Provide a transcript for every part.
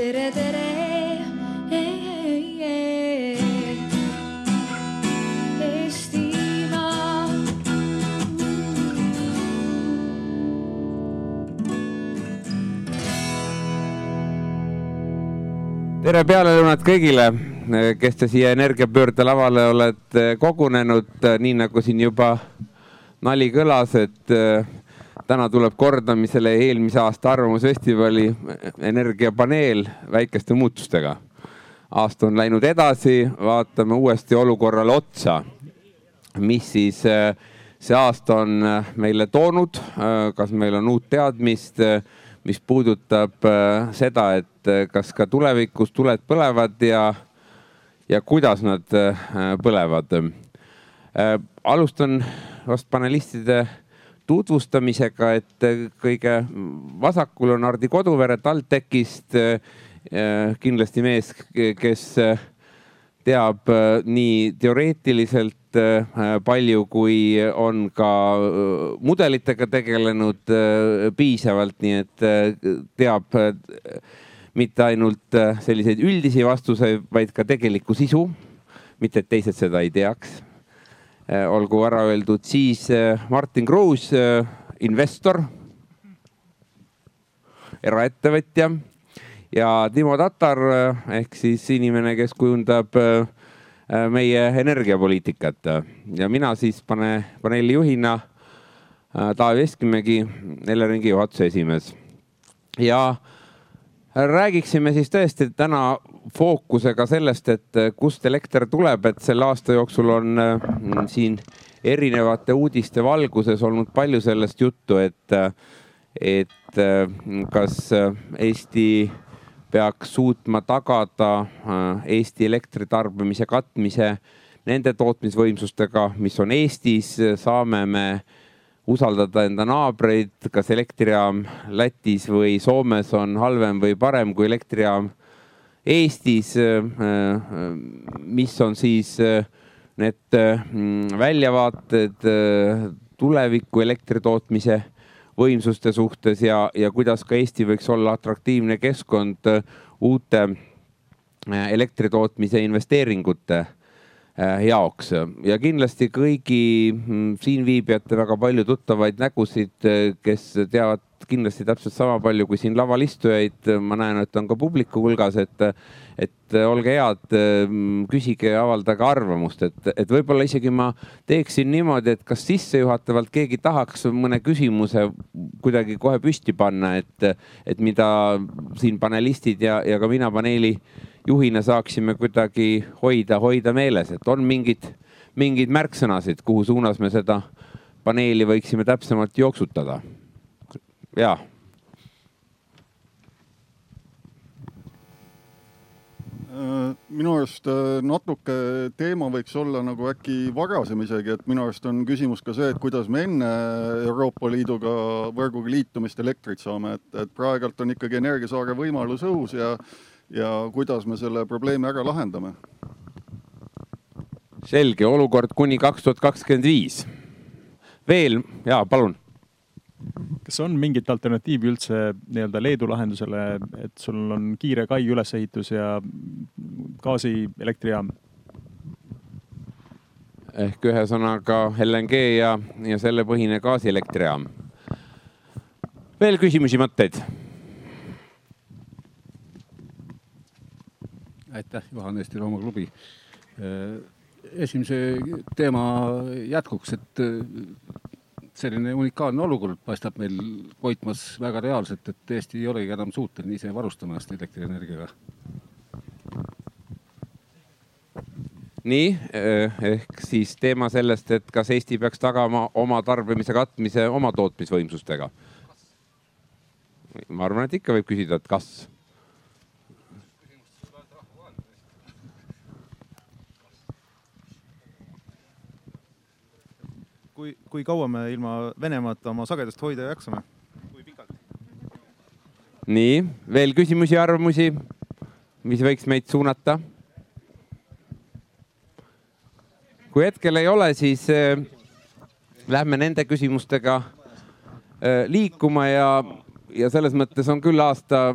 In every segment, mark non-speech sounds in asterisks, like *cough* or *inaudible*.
tere, tere. Tere pealelõunat kõigile, kes te siia energiapöörde lavale olete kogunenud, nii nagu siin juba nali kõlas, et täna tuleb kordamisele eelmise aasta Arvamusfestivali energiapaneel väikeste muutustega. aasta on läinud edasi, vaatame uuesti olukorrale otsa. mis siis äh, see aasta on äh, meile toonud, kas meil on uut teadmist, mis puudutab seda, et kas ka tulevikus tuled põlevad ja, ja kuidas nad põlevad. alustan vast panelistide tutvustamisega, et äh, kõige vasakul on Hardi Koduvere TalTechist. kindlasti mees, kes äh, teab äh, nii teoreetiliselt äh, palju, kui on ka äh, mudelitega tegelenud äh, piisavalt, nii et äh, teab äh, mitte ainult äh, selliseid üldisi vastuseid, vaid ka tegelikku sisu. mitte, et teised seda ei teaks. Olgu ära öeldud, siis äh, Martin Kruus, investor, eraettevõtja ja Timo Tatar ehk siis inimene, kes kujundab meie energiapoliitikat ja mina siis pane, paneeli juhina Taavi Veskimägi, Eleringi juhatuse esimees. ja räägiksime siis tõesti täna fookusega sellest, et äh, kust elekter tuleb, et selle aasta jooksul on äh, siin erinevate uudiste valguses olnud palju sellest juttu, et, et äh, kas Eesti peaks suutma tagada Eesti elektritarbimise katmise nende tootmisvõimsustega, mis on Eestis, saame me usaldada enda naabreid, kas elektrijaam Lätis või Soomes on halvem või parem kui elektrijaam Eestis. mis on siis äh, need mm, väljavaated äh, tuleviku elektritootmise võimsuste suhtes ja, ja kuidas ka Eesti võiks olla atraktiivne keskkond äh, uute äh, elektritootmise investeeringute äh, jaoks ja kindlasti kõigi mm, siinviibijate väga palju tuttavaid nägusid, kes teavad kindlasti täpselt sama palju kui siin laval istujaid. ma näen, et on ka publiku hulgas, et, et olge head, küsige avaldage arvamust, et, et võib-olla isegi ma teeksin niimoodi, et kas sissejuhatavalt keegi tahaks mõne küsimuse kuidagi kohe püsti panna, et, et mida siin panelistid ja, ja ka mina paneeli juhina saaksime kuidagi hoida, hoida meeles, et on mingid, mingeid märksõnasid, kuhu suunas me seda paneeli võiksime täpsemalt jooksutada. Ja Äh, minu arust äh, natuke teema võiks olla nagu äkki varasem isegi, et minu arust on küsimus ka see, et kuidas me enne Euroopa Liiduga võrguga liitumist elektrit saame, et, et praegult on ikkagi Energiasaare võimalus õhus ja, ja kuidas me selle probleemi ära lahendame. selge olukord kuni kaks tuhat kakskümmend viis. veel ja palun. Kas on mingit alternatiivi üldse nii-öelda Leedu lahendusele, et sul on kiire kai ülesehitus ja gaasielektrijaam? ehk ühesõnaga LNG ja, ja selle põhine gaasielektrijaam. veel küsimusi, mõtteid? aitäh, Juhan Eesti Loomaklubi. esimese teema jätkuks, et selline unikaalne olukord paistab meil hoidmas väga reaalselt, et Eesti ei olegi enam suuteline ise varustama ennast elektrienergiaga. nii ehk siis teema sellest, et kas Eesti peaks tagama oma tarbimise katmise oma tootmisvõimsustega. ma arvan, et ikka võib küsida, et kas kui, kui kaua me ilma Venemaata oma sagedust hoida jaksame? nii, veel küsimusi, arvamusi, mis võiks meid suunata? kui hetkel ei ole, siis äh, lähme nende küsimustega äh, liikuma ja, ja selles mõttes on küll aasta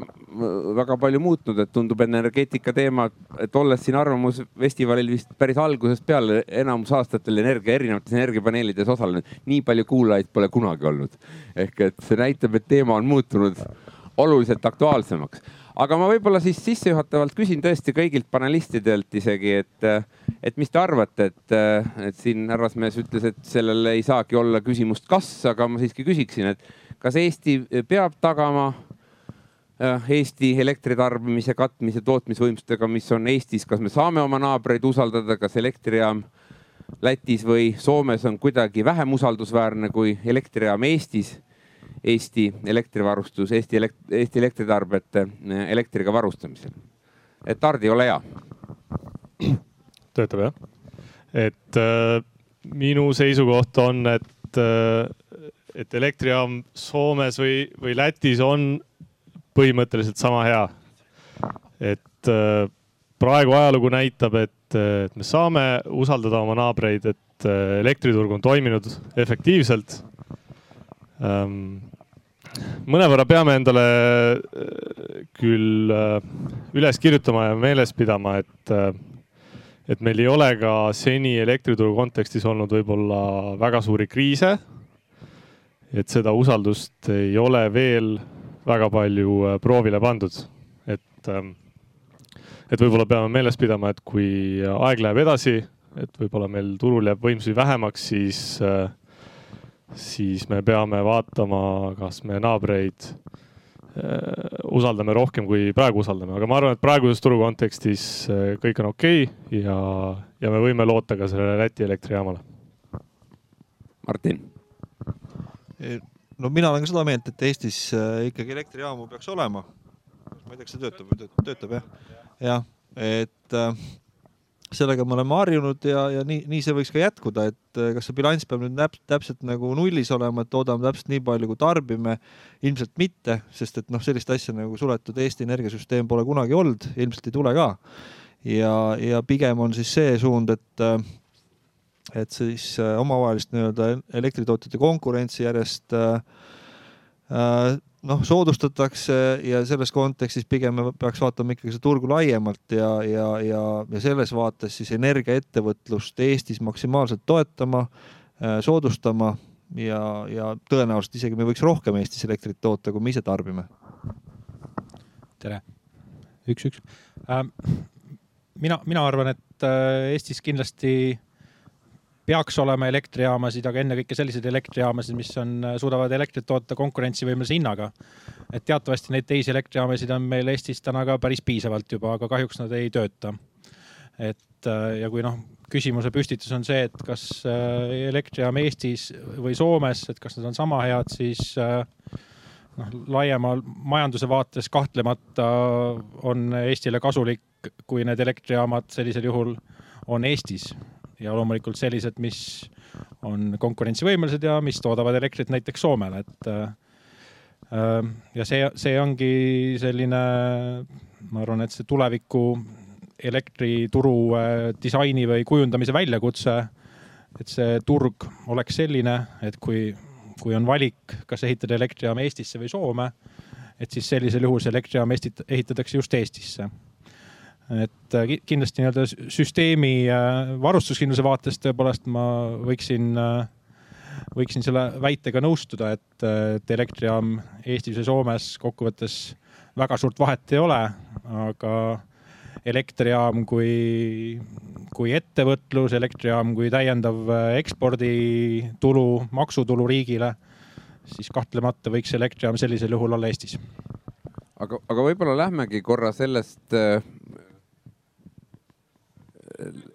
väga palju muutnud, et tundub energeetika teema, et olles siin Arvamusfestivalil vist päris algusest peale enamus aastatel energia, erinevates energiapaneelides osalenud, nii palju kuulajaid pole kunagi olnud. ehk et see näitab, et teema on muutunud oluliselt aktuaalsemaks. Aga ma võib-olla siis sissejuhatavalt küsin tõesti kõigilt panelistidelt isegi, et, et mis te arvate, et, et siin härrasmees ütles, et sellel ei saagi olla küsimust, kas, aga ma siiski küsiksin, et kas Eesti peab tagama Eesti elektritarbimise katmise tootmisvõimsustega, mis on Eestis, kas me saame oma naabreid usaldada, kas elektrijaam Lätis või Soomes on kuidagi vähem usaldusväärne kui elektrijaam Eestis Eesti elektrivarustus, Eesti elekt-, Eesti elektritarbijate eh, elektriga varustamisel. et Hardi, ole hea. töötab jah? et äh, minu seisukoht on, et äh,, et elektrijaam Soomes või, või Lätis on põhimõtteliselt sama hea. et äh, praegu ajalugu näitab, et, et me saame usaldada oma naabreid, et äh, elektriturg on toiminud efektiivselt mõnevõrra peame endale äh, küll äh, üles kirjutama ja meeles pidama, et, äh, et meil ei ole ka seni elektrituru kontekstis olnud võib-olla väga suuri kriise. et seda usaldust ei ole veel väga palju proovile pandud, et, ähm, et võib-olla peame meeles pidama, et kui aeg läheb edasi, et võib-olla meil turul jääb võimsusi vähemaks, siis äh, siis me peame vaatama, kas me naabreid äh, usaldame rohkem, kui praegu usaldame, aga ma arvan, et praeguses turu kontekstis äh, kõik on okei okay ja, ja me võime loota ka sellele Läti elektrijaamale. Martin. no mina olen ka seda meelt, et Eestis äh, ikkagi elektrijaamu peaks olema. ma ei tea, kas see töötab või töötab, töötab jah, jah, et sellega me oleme harjunud ja, ja nii, nii see võiks ka jätkuda, et eh, kas see bilanss peab nüüd täp, täpselt nagu nullis olema, et toodame täpselt nii palju, kui tarbime. ilmselt mitte, sest et noh, sellist asja nagu suletud Eesti energiasüsteem pole kunagi olnud, ilmselt ei tule ka. ja, ja pigem on siis see suund, et eh, et siis eh, omavahelist nii-öelda elektritootjate konkurentsi järjest äh, noh, soodustatakse ja selles kontekstis pigem me peaks vaatama ikkagi seda turgu laiemalt ja, ja, ja, ja selles vaates siis energiaettevõtlust Eestis maksimaalselt toetama, äh, soodustama ja, ja tõenäoliselt isegi me võiks rohkem Eestis elektrit toota, kui me ise tarbime. tere, üks-üks ähm,. mina, mina arvan, et äh, Eestis kindlasti peaks olema elektrijaamasid, aga ennekõike selliseid elektrijaamasid, mis on, suudavad elektrit toota konkurentsivõimelise hinnaga. et teatavasti neid teisi elektrijaamasid on meil Eestis täna ka päris piisavalt juba, aga kahjuks nad ei tööta. et äh, ja kui noh, küsimuse püstitus on see, et kas äh, elektrijaam Eestis või Soomes, et kas nad on sama head, siis äh, noh, laiema majanduse vaates kahtlemata on Eestile kasulik, kui need elektrijaamad sellisel juhul on Eestis ja loomulikult sellised, mis on konkurentsivõimelised ja mis toodavad elektrit näiteks Soomele, et äh, ja see, see ongi selline, ma arvan, et see tuleviku elektrituru äh, disaini või kujundamise väljakutse, et see turg oleks selline, et kui, kui on valik, kas ehitada elektrijaam Eestisse või Soome, et siis sellisel juhul see elektrijaam ehitatakse just Eestisse et äh, kindlasti nii-öelda süsteemi äh, varustuskindluse vaatest tõepoolest ma võiksin, äh, võiksin selle väitega nõustuda, et, et elektrijaam Eestis või Soomes kokkuvõttes väga suurt vahet ei ole, aga elektrijaam kui, kui ettevõtlus, elektrijaam kui täiendav eksporditulu, maksutulu riigile, siis kahtlemata võiks elektrijaam sellisel juhul olla Eestis. Aga, aga võib-olla lähmegi korra sellest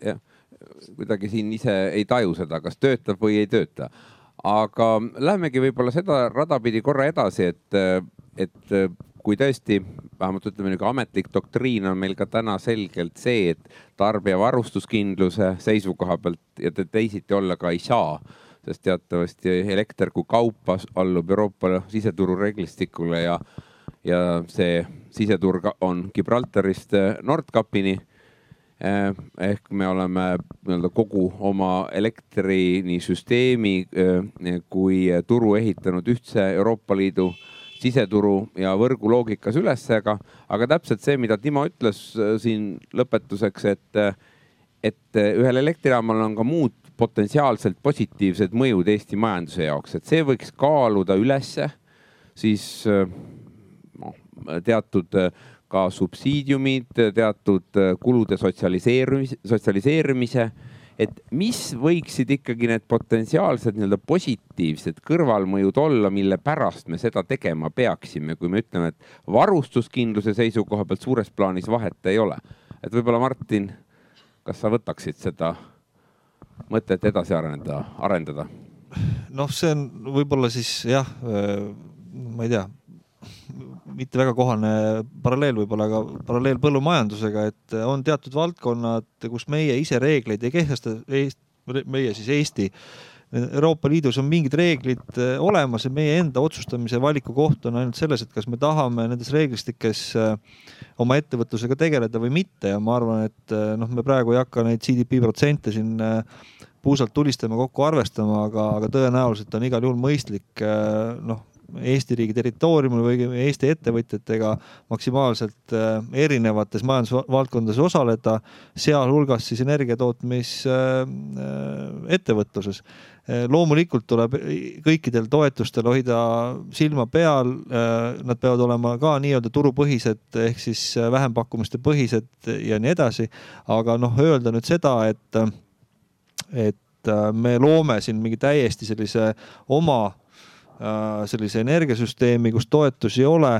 jah, kuidagi siin ise ei taju seda, kas töötab või ei tööta. aga lähmegi võib-olla seda rada pidi korra edasi, et, et kui tõesti, vähemalt ütleme niisugune ametlik doktriin on meil ka täna selgelt see, et tarbija varustuskindluse seisukoha pealt ja teisiti olla ka ei saa, sest teatavasti elekter kui kaup allub Euroopa siseturu reeglistikule ja, ja see siseturg on Gibraltarist Nordkapini Eh, ehk me oleme nii-öelda kogu oma elektri nii süsteemi eh, kui turu ehitanud ühtse Euroopa Liidu siseturu ja võrgu loogikas üles, aga, aga täpselt see, mida Timo ütles äh, siin lõpetuseks, et, et ühel elektrijaamal on ka muud potentsiaalselt positiivsed mõjud Eesti majanduse jaoks, et see võiks kaaluda ülesse siis noh, teatud ka subsiidiumid, teatud kulude sotsialiseerumise, sotsialiseerimise et mis võiksid ikkagi need potentsiaalsed nii-öelda positiivsed kõrvalmõjud olla, mille pärast me seda tegema peaksime, kui me ütleme, et varustuskindluse seisukoha pealt suures plaanis vahet ei ole. et võib-olla Martin, kas sa võtaksid seda mõtet edasi arendada, arendada? noh, see on võib-olla siis jah, ma ei tea mitte väga kohane paralleel võib-olla, aga paralleel põllumajandusega, et on teatud valdkonnad, kus meie ise reegleid ei kehtesta, meie siis Eesti. Euroopa Liidus on mingid reeglid eh, olemas ja meie enda otsustamise valiku koht on ainult selles, et kas me tahame nendes reeglistikes eh, oma ettevõtlusega tegeleda või mitte ja ma arvan, et eh, noh, me praegu ei hakka neid GDP protsente siin puusalt tulistama, kokku arvestama, aga, aga tõenäoliselt on igal juhul mõistlik noh, Eesti riigi territooriumil või Eesti ettevõtjatega maksimaalselt äh, erinevates majandusvaldkondades osaleda, sealhulgas siis energiatootmisettevõtluses. Äh, äh, loomulikult tuleb kõikidel toetustel hoida silma peal, nad peavad olema ka nii-öelda turupõhised ehk siis vähempakkumiste põhised ja nii edasi. aga noh, öelda nüüd seda, et, et me loome siin mingi täiesti sellise oma sellise energiasüsteemi, kus toetusi ei ole,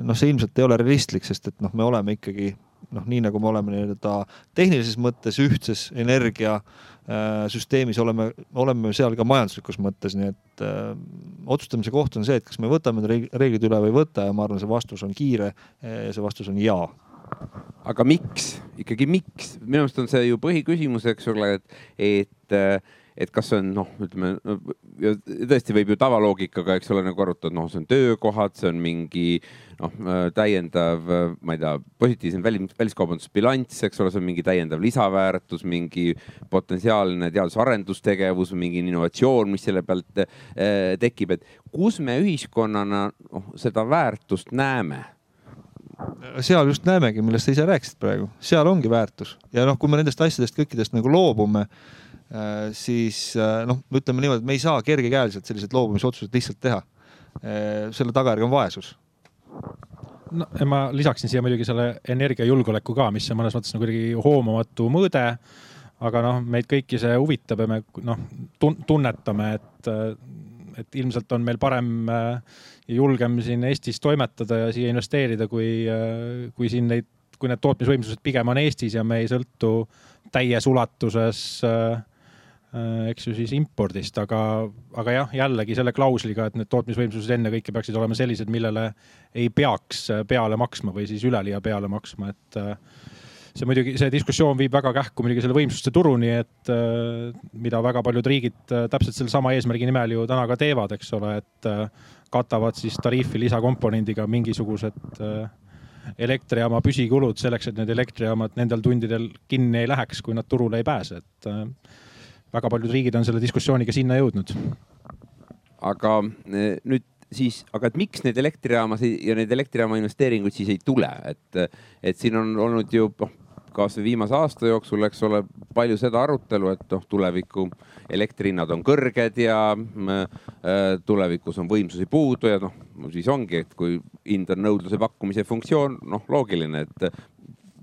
noh, see ilmselt ei ole realistlik, sest et noh, me oleme ikkagi noh, nii nagu me oleme nii-öelda tehnilises mõttes ühtses energiasüsteemis, oleme, oleme seal ka majanduslikus mõttes, nii et öö, äh, otsustamise koht on see, et kas me võtame need reeglid üle või ei võta ja ma arvan, see vastus on kiire see vastus on jaa. Aga miks, ikkagi miks, minu arust on see ju põhiküsimus, eks ole, et, et äh, et kas see on noh, ütleme tõesti võib ju tavaloogikaga, eks ole, nagu arutada, noh, see on töökohad, see on mingi noh, täiendav, ma ei tea, positiivsem välis, väliskaubandusbilanss, eks ole, see on mingi täiendav lisaväärtus, mingi potentsiaalne teadus-arendustegevus, mingi innovatsioon, mis selle pealt eh, tekib, et kus me ühiskonnana noh, seda väärtust näeme? Seal just näemegi, millest sa ise rääkisid praegu, seal ongi väärtus. Ja noh, kui me nendest asjadest kõikidest nagu loobume Äh, siis äh, noh, ütleme niimoodi, et me ei saa kergekäeliselt selliseid loobumisotsuseid lihtsalt teha. Äh, selle tagajärg on vaesus no ma lisaksin siia muidugi selle energiajulgeoleku ka, mis on mõnes mõttes nagu kuidagi hoomamatu mõõde. aga noh, meid kõiki see huvitab ja me noh tunnetame, et, et ilmselt on meil parem ja julgem siin Eestis toimetada ja siia investeerida, kui, kui siin neid, kui need tootmisvõimsused pigem on Eestis ja me ei sõltu täies ulatuses äh, Äh, eks ju siis impordist, aga, aga jah, jällegi selle klausliga, et need tootmisvõimsused ennekõike peaksid olema sellised, millele ei peaks peale maksma või siis üleliia peale maksma, et äh, see muidugi, see diskussioon viib väga kähku muidugi selle võimsuste turuni, et äh, mida väga paljud riigid täpselt sellesama eesmärgi nimel ju täna ka teevad, eks ole, et katavad siis tariifi lisakomponendiga mingisugused elektrijaama püsikulud selleks, et need elektrijaamad nendel tundidel kinni ei läheks, kui nad turule ei pääse, et väga paljud riigid on selle diskussiooniga sinna jõudnud. aga e, nüüd siis, aga et miks neid elektrijaamasid ja neid elektrijaama investeeringuid siis ei tule, et, et siin on olnud ju noh, kasvõi viimase aasta jooksul, eks ole, palju seda arutelu, et noh, tuleviku elektrihinnad on kõrged ja äh, tulevikus on võimsusi puudu ja noh, siis ongi, et kui hind on nõudluse pakkumise funktsioon, noh, loogiline, et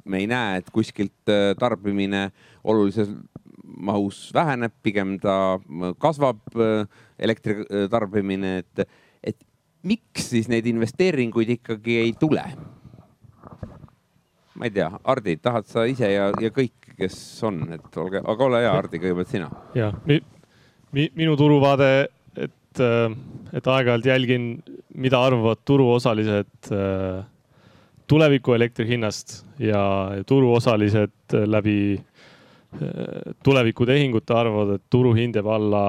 me ei näe, et kuskilt tarbimine oluliselt mahus väheneb, pigem ta kasvab, äh, elektri äh, tarbimine, et, et miks siis neid investeeringuid ikkagi ei tule? ma ei tea, Hardi, tahad sa ise ja, ja kõik, kes on, et olge, aga ole hea, Hardi, kõigepealt sina. ja mi, mi, minu turuvaade, et, äh, et aeg-ajalt jälgin, mida arvavad turuosalised tuleviku elektri hinnast ja turuosalised läbi tulevikutehingute arvavad, et turuhind jääb alla,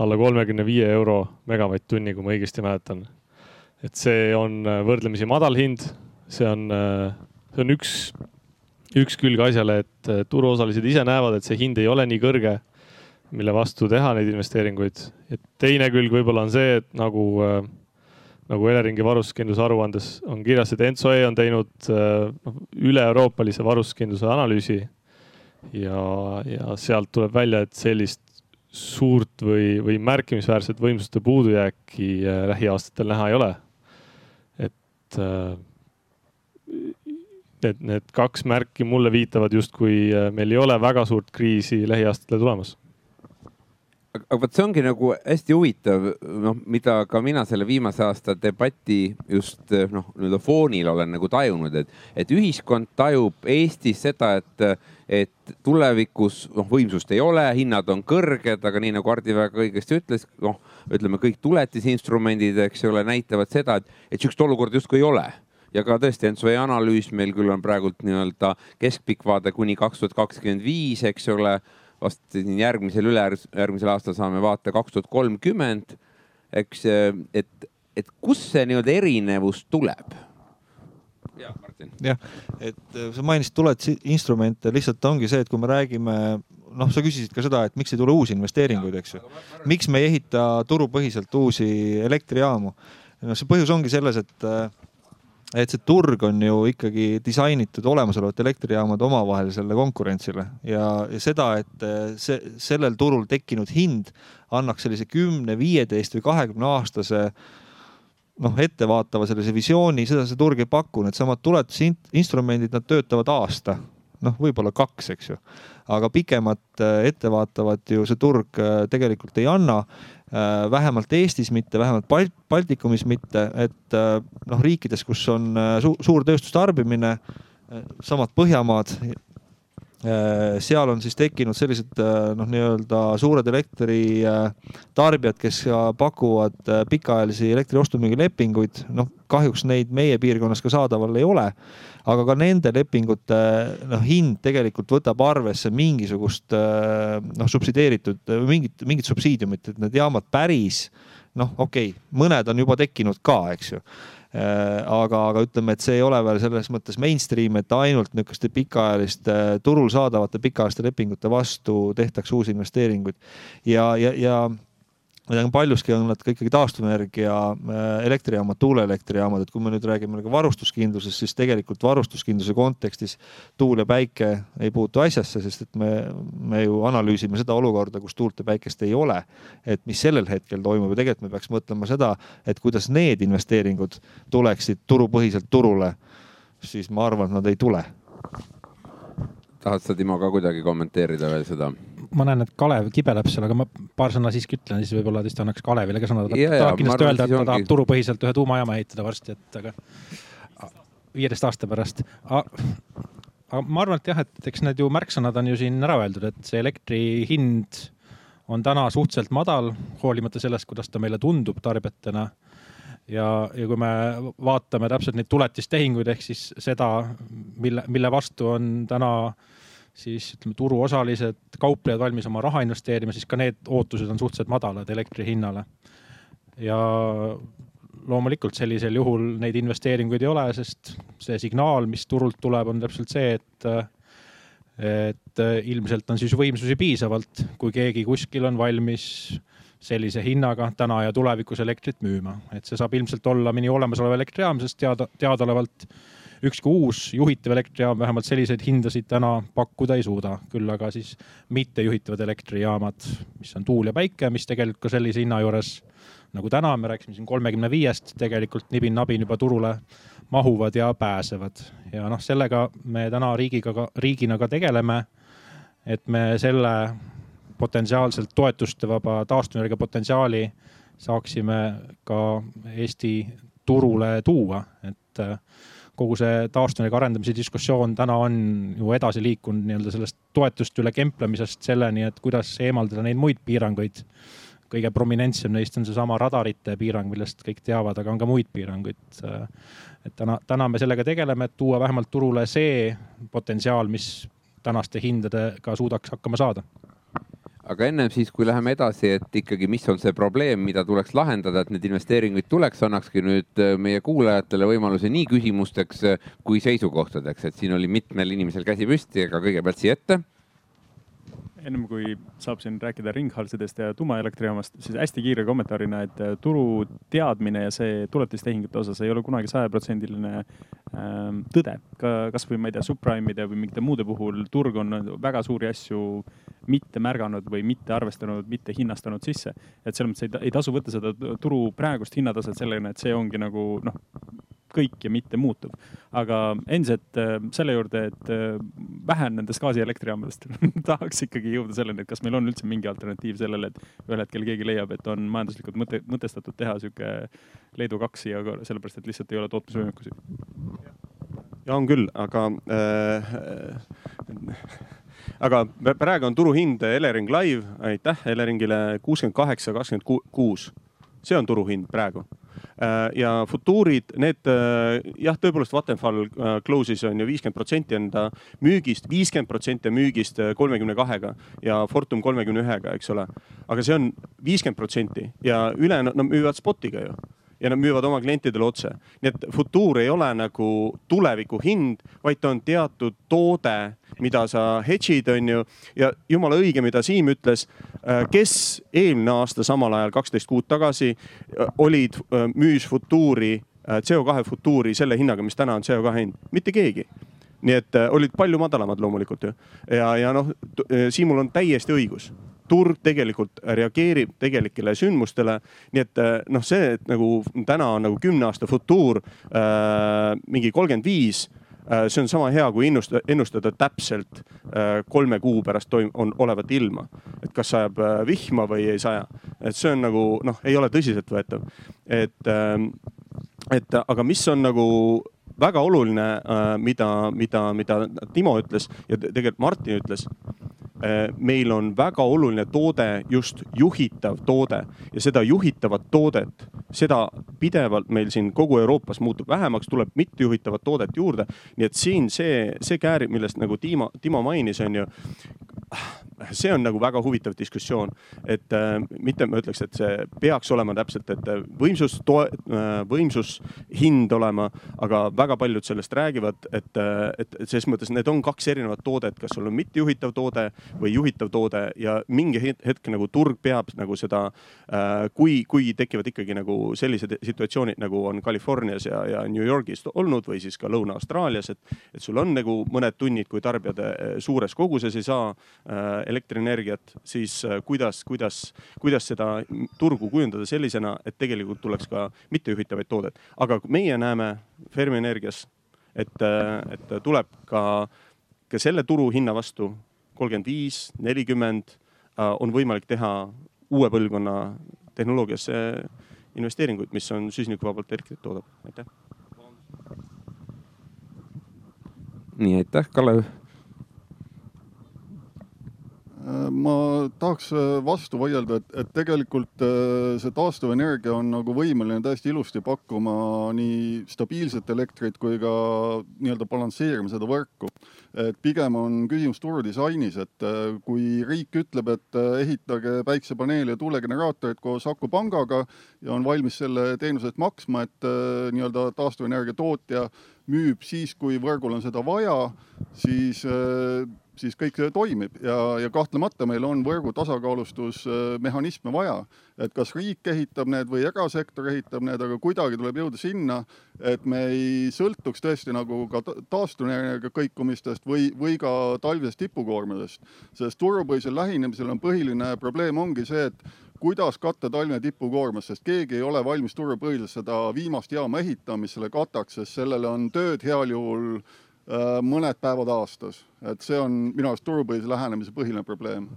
alla kolmekümne viie euro megavatt-tunni, kui ma õigesti mäletan. et see on äh, võrdlemisi madal hind, see on, äh, see on üks, üks külg asjale, et äh, turuosalised ise näevad, et see hind ei ole nii kõrge, mille vastu teha neid investeeringuid. et teine külg võib-olla on see, et nagu, nagu Eleringi varustuskindluse aruandes on kirjas, et Ensoe on teinud noh, üle-euroopalise varustuskindluse analüüsi. Ja, ja sealt tuleb välja, et sellist suurt või, või märkimisväärset võimsuste puudujääki lähiaastatel näha ei ole. et need, need kaks märki mulle viitavad justkui meil ei ole väga suurt kriisi lähiaastatel tulemas aga vot see ongi nagu hästi huvitav, noh, mida ka mina selle viimase aasta debati just noh, nii-öelda foonil olen nagu tajunud, et, et ühiskond tajub Eestis seda, et, et tulevikus noh, võimsust ei ole, hinnad on kõrged, aga nii nagu Hardi väga õigesti ütles, noh, ütleme kõik tuletisinstrumendid, eks ole, näitavad seda, et, et sihukest olukorda justkui ei ole ja ka tõesti Ensoe analüüs meil küll on praegult nii-öelda keskpikk vaade kuni kaks tuhat kakskümmend viis, eks ole vast siin järgmisel, ülejärgmisel aastal saame vaata kaks tuhat kolmkümmend. eks, et, et kust see nii-öelda erinevus tuleb? jah, Martin. jah, et äh, sa mainisid tuletisinstrumente, lihtsalt ongi see, et kui me räägime noh, sa küsisid ka seda, et miks ei tule uusi investeeringuid, eks ju. miks me ei ehita turupõhiselt uusi elektrijaamu? no see põhjus ongi selles, et äh, et see turg on ju ikkagi disainitud olemasolevate elektrijaamade omavahelisele konkurentsile ja, ja seda, et eh, see, sellel turul tekkinud hind annaks sellise kümne, viieteist või kahekümne aastase noh, ettevaatava sellise visiooni, seda see turg ei paku, needsamad tuletusinstrumendid, nad töötavad aasta, noh, võib-olla kaks, eks ju. aga pikemat eh, ettevaatavat ju see turg eh, tegelikult ei anna. Äh, vähemalt Eestis mitte, vähemalt Balt-, Baltikumis mitte, et äh, noh, riikides, kus on äh, su suur tööstustarbimine, samad Põhjamaad, seal on siis tekkinud sellised noh, nii-öelda suured elektritarbijad, kes pakuvad pikaajalisi elektri ostu-müügilepinguid. noh, kahjuks neid meie piirkonnas ka saadaval ei ole aga ka nende lepingute noh, hind tegelikult võtab arvesse mingisugust noh, subsideeritud, mingit, mingit subsiidiumit, et need jaamad päris noh, okei okay,, mõned on juba tekkinud ka, eks ju aga, aga ütleme, et see ei ole veel selles mõttes mainstream, et ainult niisuguste pikaajaliste, turul saadavate pikaajaliste lepingute vastu tehtaks uusi investeeringuid. ja, ja, ja paljuski on nad ka ikkagi taastuvenergia äh, elektrijaamad, tuuleelektrijaamad, et kui me nüüd räägime nagu varustuskindlusest, siis tegelikult varustuskindluse kontekstis tuul ja päike ei puutu asjasse, sest et me, me ju analüüsime seda olukorda, kus tuult ja päikest ei ole. et mis sellel hetkel toimub? Ja tegelikult me peaks mõtlema seda, et kuidas need investeeringud tuleksid turupõhiselt turule, siis ma arvan, et nad ei tule tahad sa, Timo, ka kuidagi kommenteerida veel seda? ma näen, et Kalev kibeleb seal, aga ma paar sõna siiski ütlen, siis võib-olla tõesti annaks Kalevile ka sõna. ta tahab kindlasti öelda, et ta tahab turupõhiselt ühe tuumajaama ehitada varsti, et aga viieteist aasta pärast. aga ma arvan, et jah, et eks need ju märksõnad on ju siin ära öeldud, et see elektri hind on täna suhteliselt madal, hoolimata sellest, kuidas ta meile tundub tarbijatena ja, ja kui me vaatame täpselt neid tuletistehinguid ehk siis seda, mille, mille vastu on täna siis ütleme, turuosalised, kauplejad valmis oma raha investeerima, siis ka need ootused on suhteliselt madalad elektri hinnale. ja loomulikult sellisel juhul neid investeeringuid ei ole, sest see signaal, mis turult tuleb, on täpselt see, et et ilmselt on siis võimsusi piisavalt, kui keegi kuskil on valmis sellise hinnaga täna ja tulevikus elektrit müüma. et see saab ilmselt olla mõni olemasolev elektrijaam, sest teada, teadaolevalt ükski uus juhitav elektrijaam vähemalt selliseid hindasid täna pakkuda ei suuda. küll aga siis mittejuhitavad elektrijaamad, mis on tuul ja päike, mis tegelikult ka sellise hinna juures nagu täna, me rääkisime siin kolmekümne viiest, tegelikult nibin-nabin juba turule mahuvad ja pääsevad. ja noh, sellega me täna riigiga, riigina ka tegeleme. et me selle potentsiaalselt toetustevaba taastuvenergia potentsiaali saaksime ka Eesti turule tuua, et kogu see taastuvenergia arendamise diskussioon täna on ju edasi liikunud nii-öelda sellest toetuste üle kemplemisest selleni, et kuidas eemaldada neid muid piiranguid. kõige prominentsem neist on seesama radarite piirang, millest kõik teavad, aga on ka muid piiranguid. Et täna, täna me sellega tegeleme, et tuua vähemalt turule see potentsiaal, mis tänaste hindadega suudaks hakkama saada aga ennem siis, kui läheme edasi, et ikkagi, mis on see probleem, mida tuleks lahendada, et neid investeeringuid tuleks, annakski nüüd äh, meie kuulajatele võimaluse nii küsimusteks äh, kui seisukohtadeks, et siin oli mitmel inimesel käsi püsti, aga kõigepealt siia ette. ennem kui saab siin rääkida ringhalsidest ja tuumaelektrijaamast, siis hästi kiire kommentaarina, et äh, turu teadmine ja see tuletistehingute osas ei ole kunagi sajaprotsendiline ähm, tõde. ka kasvõi ma ei tea, subprime'ide või mingite muude puhul turg on väga suuri asju mitte märganud või mitte arvestanud, mitte hinnastanud sisse. et selles mõttes ei, ei tasu võtta seda turu praegust hinnataset sellega, et see ongi nagu noh, kõik ja mitte muutuv. aga endiselt äh, selle juurde, et äh, vähe on nendest gaasieelektrijaamadest *laughs* tahaks ikkagi jõuda selleni, et kas meil on üldse mingi alternatiiv sellele, et ühel hetkel keegi leiab, et on majanduslikult mõte, mõtestatud teha sihuke Leedu kaks siia, sellepärast et lihtsalt ei ole tootmisvõimekusi. ja on küll, aga äh, aga praegu on turuhind Elering Live, aitäh Eleringile kuuskümmend kaheksa, kakskümmend kuus. see on turuhind praegu Äh, ja futuurid, need äh, jah, tõepoolest Vattenfall äh, close'is on ju viiskümmend protsenti enda müügist, viiskümmend protsenti müügist kolmekümne kahega ja Fortum kolmekümne ühega, eks ole. aga see on viiskümmend protsenti ja ülejäänud no, müüvad spot'iga ju ja nad müüvad oma klientidele otse. nii et futuur ei ole nagu tuleviku hind, vaid ta on teatud toode, mida sa hedge'id, on ju. ja jumala õige, mida Siim ütles, äh, kes eelmine aasta samal ajal, kaksteist kuud tagasi äh, olid, äh, müüs futuuri, CO2 futuuri selle hinnaga, mis täna on CO2 hind, mitte keegi nii et olid palju madalamad loomulikult ju. ja, ja noh, Siimul on täiesti õigus turg tegelikult reageerib tegelikele sündmustele. nii et eh, noh, see, et nagu täna on nagu kümne aasta futuur äh, mingi kolmkümmend viis äh, see on sama hea kui ennustada, ennustada täpselt kolme kuu pärast toim-, on olevat ilma. et kas sajab vihma või ei saja. et see on nagu noh, ei ole tõsiseltvõetav. et et aga mis on nagu väga oluline äh,, mida, mida, mida Timo ütles ja tegelikult Martin ütles Äh, meil on väga oluline toode just juhitav toode ja seda juhitavat toodet, seda pidevalt meil siin kogu Euroopas muutub vähemaks, tuleb mittejuhitavat toodet juurde. nii et siin see, see käärib, millest nagu Timo, Timo mainis, on ju see on nagu väga huvitav diskussioon, et äh, mitte ma ütleks, et see peaks olema täpselt, et äh, võimsus, äh, võimsushind olema, aga väga paljud sellest räägivad, et, äh, et, et selles mõttes need on kaks erinevat toodet, kas sul on mittejuhitav toode või juhitav toode ja mingi hetk nagu turg peab nagu seda äh,, kui, kui tekivad ikkagi nagu sellised situatsioonid, nagu on Californias ja, ja New Yorgis olnud või siis ka Lõuna-Austraalias, et, et sul on nagu mõned tunnid, kui tarbijad suures koguses ei saa elektrienergiat, siis äh, kuidas, kuidas, kuidas seda turgu kujundada sellisena, et tegelikult tuleks ka mittejuhitavaid toodet. aga meie näeme Fermi Energias, et, äh, et tuleb ka, ka selle turuhinna vastu kolmkümmend viis, nelikümmend äh, on võimalik teha uue põlvkonna tehnoloogiasse investeeringuid, mis on süsinikuvabalt elektrit toodab. aitäh. nii, aitäh, Kalev ma tahaks äh, vastu vaielda, et, et tegelikult äh, see taastuvenergia on nagu võimeline täiesti ilusti pakkuma nii stabiilset elektrit kui ka nii-öelda balansseerima seda võrku. et pigem on küsimus turudisainis, et äh, kui riik ütleb, et ehitage päiksepaneeli ja tuulegeneraatorid koos akupangaga ja on valmis selle teenuse eest maksma, et nii-öelda taastuvenergia tootja müüb siis, kui võrgul on seda vaja, siis siis kõik see toimib ja, ja kahtlemata meil on võrgu tasakaalustusmehhanisme vaja. et kas riik ehitab need või erasektor ehitab need, aga kuidagi tuleb jõuda sinna, et me ei sõltuks tõesti nagu ka taastuvenergia kõikumistest või, või ka talvisest tipukoormusest. sest turupõhisel lähenemisel on põhiline probleem ongi see, et kuidas katta talvine tipukoormus, sest keegi ei ole valmis turupõhiselt seda viimast jaama ehitama, mis selle kataks, sest sellele on tööd heal juhul mõned päevad aastas, et see on minu arust turupõhise lähenemise põhiline probleem.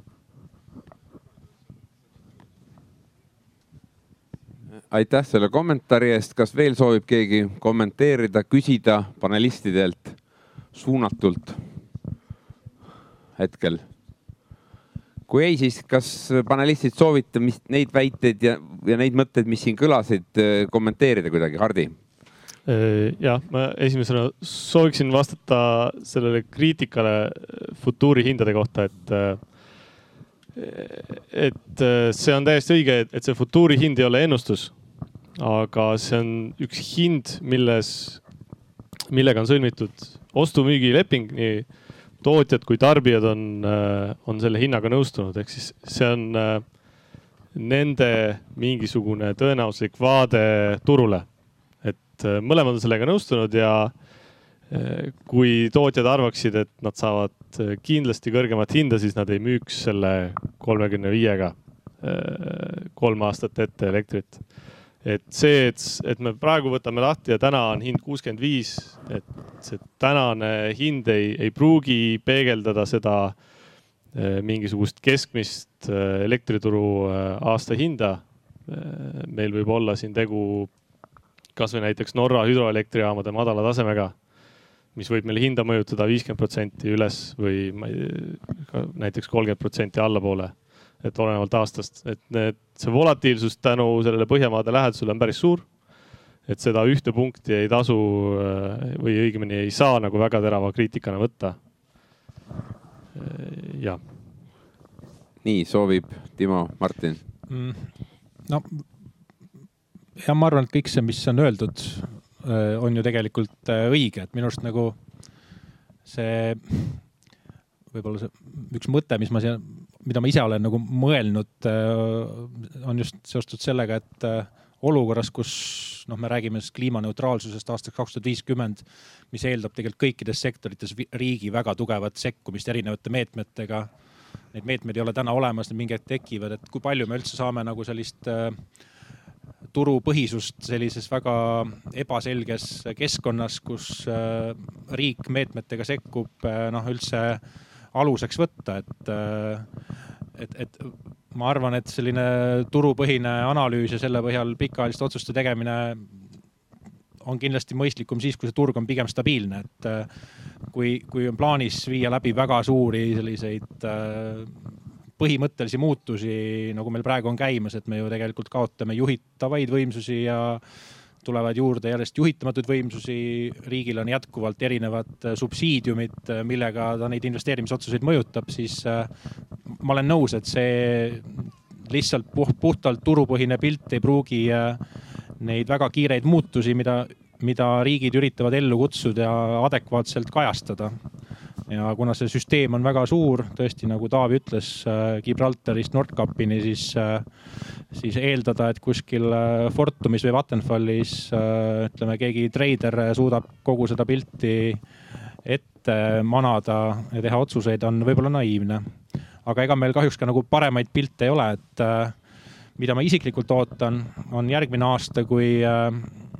aitäh selle kommentaari eest, kas veel soovib keegi kommenteerida, küsida panelistidelt suunatult hetkel? kui ei, siis kas panelistid soovite, mis neid väiteid ja, ja neid mõtteid, mis siin kõlasid, kommenteerida kuidagi, Hardi? Äh, jah, ma esimesena sooviksin vastata sellele kriitikale futuuri hindade kohta, et äh, et äh, see on täiesti õige, et see futuuri hind ei ole ennustus. aga see on üks hind, milles, millega on sõlmitud ostu-müügileping nii tootjad kui tarbijad on, on selle hinnaga nõustunud, ehk siis see on nende mingisugune tõenäosuslik vaade turule. Et mõlemad on sellega nõustunud ja kui tootjad arvaksid, et nad saavad kindlasti kõrgemat hinda, siis nad ei müüks selle kolmekümne viiega kolm aastat ette elektrit et see, et, et me praegu võtame lahti ja täna on hind kuuskümmend viis, et see tänane hind ei, ei pruugi peegeldada seda mingisugust keskmist elektrituru aastahinda. meil võib olla siin tegu kasvõi näiteks Norra hüdroelektrijaamade madala tasemega, mis võib meil hinda mõjutada viiskümmend protsenti üles või ma ei, näiteks kolmkümmend protsenti allapoole et olenevalt aastast, et need, see volatiilsus tänu sellele Põhjamaade lähedusele on päris suur. et seda ühte punkti ei tasu äh, või õigemini ei saa nagu väga terava kriitikana võtta. Jah. nii soovib Timo, Martin mm,. no ja ma arvan, et kõik see, mis on öeldud, äh, on ju tegelikult õige, et minu arust nagu see võib-olla see üks mõte, mis ma siia mida ma ise olen nagu mõelnud, äh, on just seotud sellega, et äh, olukorras, kus noh, me räägime siis kliimaneutraalsusest aastaks kaks tuhat viiskümmend, mis eeldab tegelikult kõikides sektorites riigi väga tugevat sekkumist erinevate meetmetega. Neid meetmeid ei ole täna olemas, need mingi hetk tekivad, et kui palju me üldse saame nagu sellist äh, turupõhisust sellises väga ebaselges keskkonnas, kus äh, riik meetmetega sekkub, äh, noh üldse aluseks võtta, et, et, et ma arvan, et selline turupõhine analüüs ja selle põhjal pikaajaliste otsuste tegemine on kindlasti mõistlikum siis, kui see turg on pigem stabiilne, et kui, kui on plaanis viia läbi väga suuri selliseid põhimõttelisi muutusi, nagu meil praegu on käimas, et me ju tegelikult kaotame juhitavaid võimsusi ja tulevad juurde järjest juhitamatuid võimsusi, riigil on jätkuvalt erinevad äh, subsiidiumid, äh, millega ta neid investeerimisotsuseid mõjutab, siis äh, ma olen nõus, et see lihtsalt puht, puhtalt turupõhine pilt ei pruugi neid väga kiireid muutusi, mida, mida riigid üritavad ellu kutsuda adekvaatselt kajastada ja kuna see süsteem on väga suur, tõesti nagu Taavi ütles, äh, Gibraltarist Nordkapini, siis, äh, siis eeldada, et kuskil äh, Fortumis või Vattenfallis ütleme, keegi treider suudab kogu seda pilti ette manada ja teha otsuseid, on võib-olla naiivne. aga ega meil kahjuks ka nagu paremaid pilte ei ole, et mida ma isiklikult ootan, on järgmine aasta, kui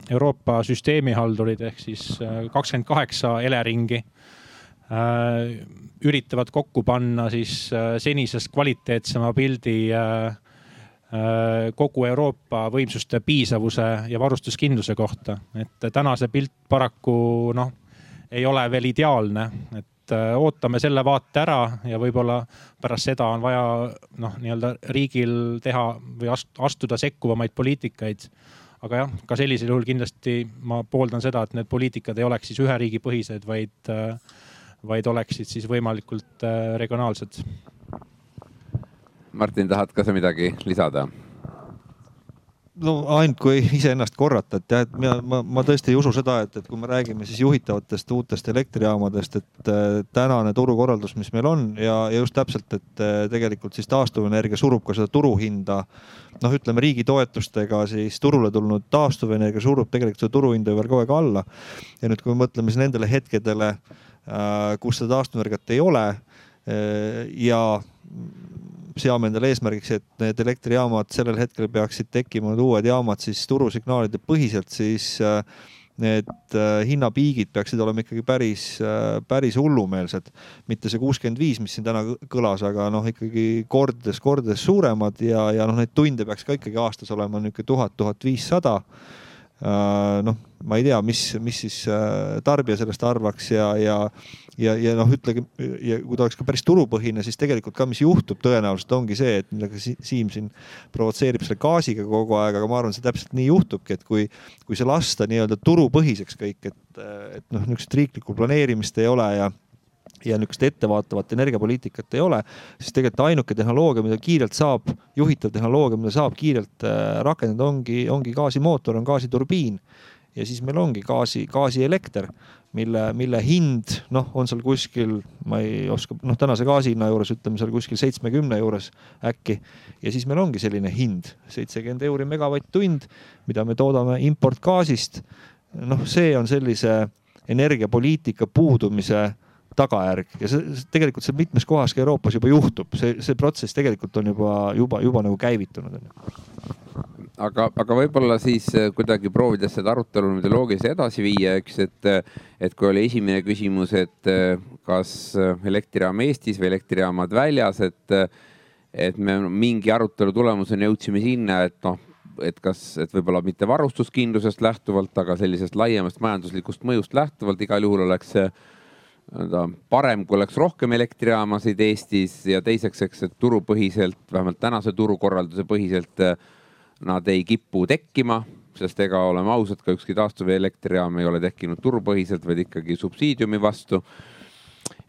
Euroopa süsteemihaldurid ehk siis kakskümmend kaheksa Eleringi üritavad kokku panna siis äh, senisest kvaliteetsema pildi äh, kogu Euroopa võimsuste piisavuse ja varustuskindluse kohta. et täna see pilt paraku noh, ei ole veel ideaalne, et ootame selle vaate ära ja võib-olla pärast seda on vaja noh, nii-öelda riigil teha või astuda sekkuvamaid poliitikaid aga jah, ka sellisel juhul kindlasti ma pooldan seda, et need poliitikad ei oleks siis ühe riigi põhised, vaid äh, vaid oleksid siis võimalikult äh, regionaalsed. Martin, tahad ka sa midagi lisada? No ainult kui iseennast korrata, et jah, et mina, ma, ma tõesti ei usu seda, et, et kui me räägime siis juhitavatest uutest elektrijaamadest, et äh, tänane turukorraldus, mis meil on ja, ja just täpselt, et äh, tegelikult siis taastuvenergia surub ka seda turuhinda. noh, ütleme riigi toetustega siis turule tulnud taastuvenergia surub tegelikult seda turuhinda veel kogu aeg alla. ja nüüd, kui me mõtleme siis nendele hetkedele äh, kus seda taastuvenergiat ei ole. Ja seame endale eesmärgiks, et need elektrijaamad sellel hetkel peaksid tekkima, need uued jaamad siis turusignaalide põhiselt, siis äh, need hinnapiigid peaksid olema ikkagi päris, päris hullumeelsed. mitte see kuuskümmend viis, mis siin täna kõlas, aga noh, ikkagi kordades, kordades suuremad ja, ja noh, neid tunde peaks ka ikkagi aastas olema niisugune tuhat, tuhat viissada Äh, noh, ma ei tea, mis, mis siis äh, tarbija sellest arvaks ja, ja, ja, ja noh, ütlegi ja kui ta oleks ka päris turupõhine, siis tegelikult ka, mis juhtub tõenäoliselt ongi see, et millega Siim siin provotseerib selle gaasiga kogu aeg, aga ma arvan, see täpselt nii juhtubki, et kui, kui see lasta nii-öelda turupõhiseks kõik, et, et noh, niisugust riiklikku planeerimist ei ole ja ja niisugust ettevaatavat energiapoliitikat ei ole, siis tegelikult ainuke tehnoloogia, mida kiirelt saab, juhitav tehnoloogia, mida saab kiirelt äh, rakendada, ongi, ongi gaasimootor, on gaasiturbiin ja siis meil ongi gaasi, gaasielekter, mille, mille hind noh, on seal kuskil, ma ei oska, noh, tänase gaasi hinna juures ütleme seal kuskil seitsmekümne juures äkki. ja siis meil ongi selline hind, seitsekümmend euri megavatt-tund, mida me toodame importgaasist. noh, see on sellise energiapoliitika puudumise tagajärg. Ja see tegelikult see mitmes kohas ka Euroopas juba juhtub, see, see protsess tegelikult on juba, juba, juba nagu käivitunud on aga, aga võib-olla siis äh, kuidagi proovides seda arutelu niimoodi loogiliselt edasi viia, eks, et, äh, et kui oli esimene küsimus, et äh, kas elektrijaam Eestis või elektrijaamad väljas, et, et me mingi arutelu tulemusena jõudsime sinna, et noh, et kas, et võib-olla mitte varustuskindlusest lähtuvalt, aga sellisest laiemast majanduslikust mõjust lähtuvalt igal juhul oleks see parem, kui oleks rohkem elektrijaamasid Eestis ja teiseks, eks, et turupõhiselt, vähemalt tänase turukorralduse põhiselt nad ei kipu tekkima, sest ega oleme ausad, ka ükski taastuvelektrijaam ei ole tekkinud turupõhiselt, vaid ikkagi subsiidiumi vastu.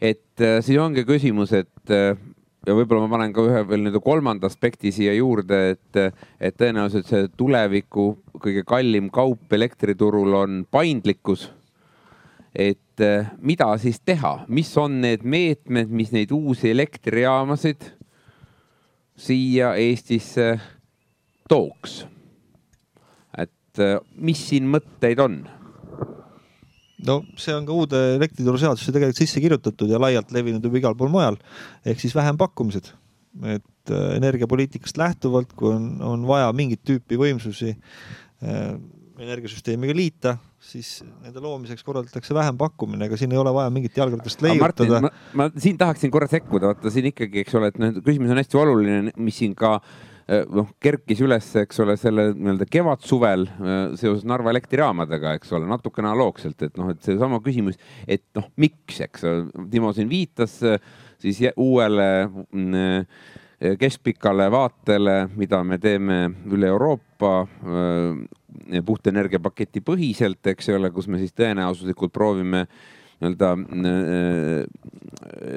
et äh, siis ongi küsimus, et äh, ja võib-olla ma panen ka ühe veel nii-öelda kolmanda aspekti siia juurde, et, et tõenäoliselt see tuleviku kõige kallim kaup elektriturul on paindlikkus. et äh, mida siis teha, mis on need meetmed, mis neid uusi elektrijaamasid siia Eestisse tooks. et äh, mis siin mõtteid on? no see on ka uude elektrituruseadusesse tegelikult sisse kirjutatud ja laialt levinud juba igal pool mujal. ehk siis vähempakkumised, et äh, energiapoliitikast lähtuvalt, kui on, on vaja mingit tüüpi võimsusi äh, energiasüsteemiga liita, siis nende loomiseks korraldatakse vähempakkumine, ega siin ei ole vaja mingit jalgratast leiutada. Ma, ma siin tahaksin korra sekkuda, vaata siin ikkagi, eks ole, et noh, küsimus on hästi oluline, mis siin ka Äh, noh, kerkis üles, eks ole, selle nii-öelda kevad-suvel äh, seoses Narva elektrijaamadega, eks ole, natukene analoogselt, et noh, et seesama küsimus, et noh, miks, eks Timo siin viitas äh, siis uuele mm, keskpikale vaatele, mida me teeme üle Euroopa puhta energiapaketi põhiselt, eks ole, kus me siis tõenäosuslikult proovime nii-öelda äh,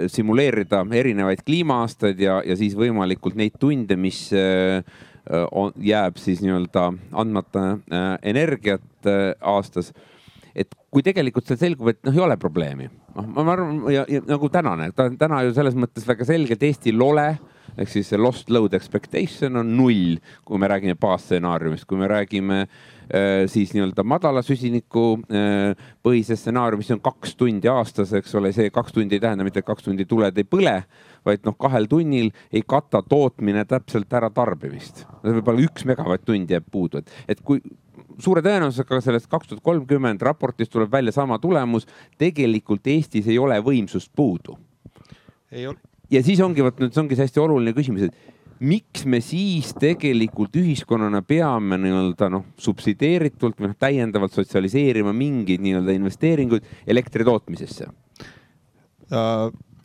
simuleerida erinevaid kliima-aastaid ja, ja siis võimalikult neid tunde, mis äh, on, jääb siis nii-öelda andmata äh, energiat aastas. et kui tegelikult seal selgub, et noh, ei ole probleemi, noh, ma arvan ja, ja nagu tänane, ta on täna ju selles mõttes väga selgelt Eesti lole ehk siis see lost load expectation on null, kui me räägime baasstsenaariumist, kui me räägime äh, siis nii-öelda madala süsiniku äh, põhise stsenaarium, mis on kaks tundi aastas, eks ole, see kaks tundi ei tähenda mitte, et kaks tundi tuled ei põle, vaid noh, kahel tunnil ei kata tootmine täpselt ära tarbimist. võib-olla üks megavatt-tund jääb puudu, et, et kui suure tõenäosusega sellest kaks tuhat kolmkümmend raportist tuleb välja sama tulemus. tegelikult Eestis ei ole võimsust puudu. Ja siis ongi, vot nüüd see ongi see hästi oluline küsimus, et miks me siis tegelikult ühiskonnana peame nii-öelda noh, subsideeritult või noh, täiendavalt sotsialiseerima mingeid nii-öelda investeeringuid elektri tootmisesse?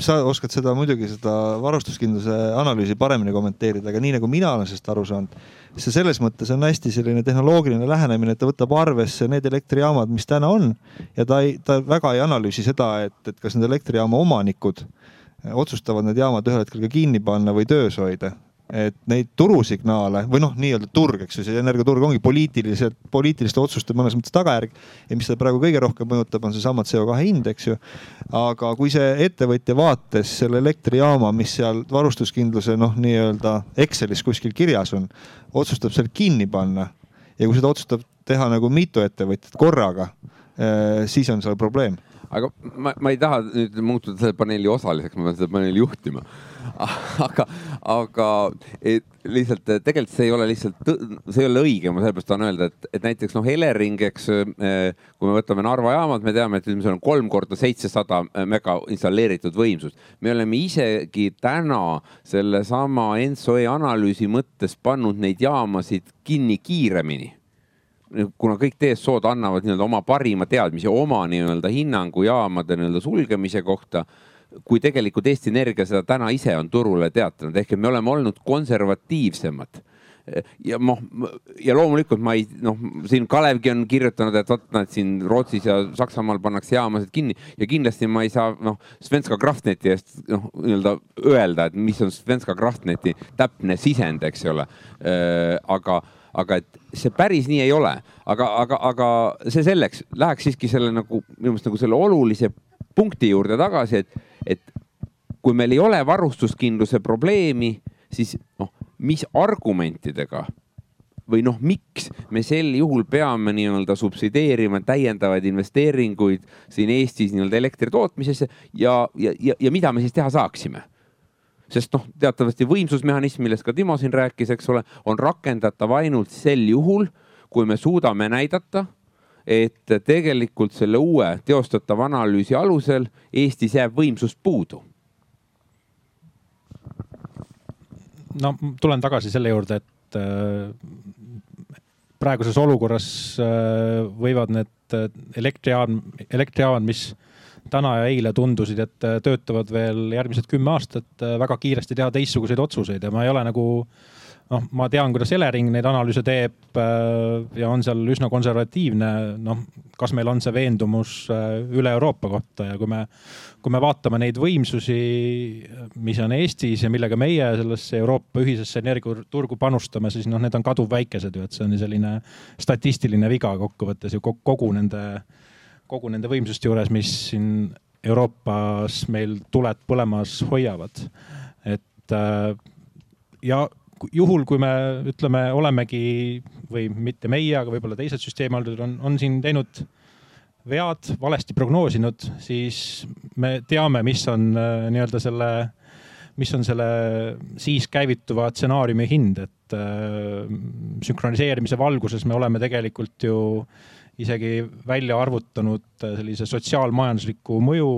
sa oskad seda muidugi, seda varustuskindluse analüüsi paremini kommenteerida, aga nii nagu mina olen sellest aru saanud, see selles mõttes on hästi selline tehnoloogiline lähenemine, et ta võtab arvesse need elektrijaamad, mis täna on ja ta ei, ta väga ei analüüsi seda, et, et kas need elektrijaama omanikud otsustavad need jaamad ühel hetkel ka kinni panna või töös hoida et neid turusignaale või noh, nii-öelda turg, eks ju, see energiaturg ongi poliitiliselt, poliitiliste otsuste mõnes mõttes tagajärg. ja mis seda praegu kõige rohkem mõjutab, on seesama CO2 hind, eks ju. aga kui see ettevõtja vaates selle elektrijaama, mis seal varustuskindluse noh, nii-öelda Excelis kuskil kirjas on, otsustab selle kinni panna ja kui seda otsustab teha nagu mitu ettevõtjat korraga, eh, siis on seal probleem aga ma, ma ei taha nüüd muutuda selle paneeli osaliseks, ma pean seda paneeli juhtima *laughs* aga, aga et lihtsalt tegelikult see ei ole lihtsalt, see ei ole õige, ma sellepärast tahan öelda, et, et näiteks noh, Elering, eks eh, kui me võtame Narva jaamad, me teame, et seal on kolm korda seitsesada mega installeeritud võimsust. me oleme isegi täna sellesama Enso-E analüüsi mõttes pannud neid jaamasid kinni kiiremini kuna kõik TSO-d annavad nii-öelda oma parima teadmise, oma nii-öelda hinnangu jaamade nii-öelda sulgemise kohta kui tegelikult Eesti Energia seda täna ise on turule teatanud, ehk et me oleme olnud konservatiivsemad. Ja noh, ja loomulikult ma ei noh, siin Kalevgi on kirjutanud, et vot nad siin Rootsis ja Saksamaal pannakse jaamasid kinni. Ja kindlasti ma ei saa noh, Svenska Kraftneti eest noh, nii-öelda öelda, et mis on Svenska Kraftneti täpne sisend, eks ole. aga, aga et see päris nii ei ole, aga, aga, aga see selleks, läheks siiski selle nagu minu meelest nagu selle olulise punkti juurde tagasi, et, et kui meil ei ole varustuskindluse probleemi, siis noh, mis argumentidega või noh, miks me sel juhul peame nii-öelda subsideerima täiendavaid investeeringuid siin Eestis nii-öelda elektri tootmisesse ja, ja, ja, ja mida me siis teha saaksime? Sest noh, teatavasti võimsusmehhanism, millest ka Timo siin rääkis, eks ole, on rakendatav ainult sel juhul, kui me suudame näidata, et tegelikult selle uue teostatava analüüsi alusel Eestis jääb võimsust puudu. No tulen tagasi selle juurde, et äh, praeguses olukorras äh, võivad need äh, elektrijaam, elektrijaamad, mis täna ja eile tundusid, et töötavad veel järgmised kümme aastat, väga kiiresti teha teistsuguseid otsuseid ja ma ei ole nagu noh, ma tean, kuidas Elering neid analüüse teeb ja on seal üsna konservatiivne. noh, kas meil on see veendumus üle Euroopa kohta ja kui me kui me vaatame neid võimsusi, mis on Eestis ja millega meie sellesse Euroopa ühisesse energiaturgu panustame, siis noh, need on kaduvväikesed ju, et see on selline statistiline viga kokkuvõttes ju kogu nende, kogu nende võimsuste juures, mis siin Euroopas meil tuled põlemas hoiavad. et äh, ja juhul, kui me ütleme, olemegi või mitte meie, aga võib-olla teised süsteemihaldajad on, on siin teinud vead, valesti prognoosinud, siis me teame, mis on äh, nii-öelda selle, mis on selle siis käivituva stsenaariumi hind, et äh, sünkroniseerimise valguses me oleme tegelikult ju isegi välja arvutanud äh, sellise sotsiaalmajandusliku mõju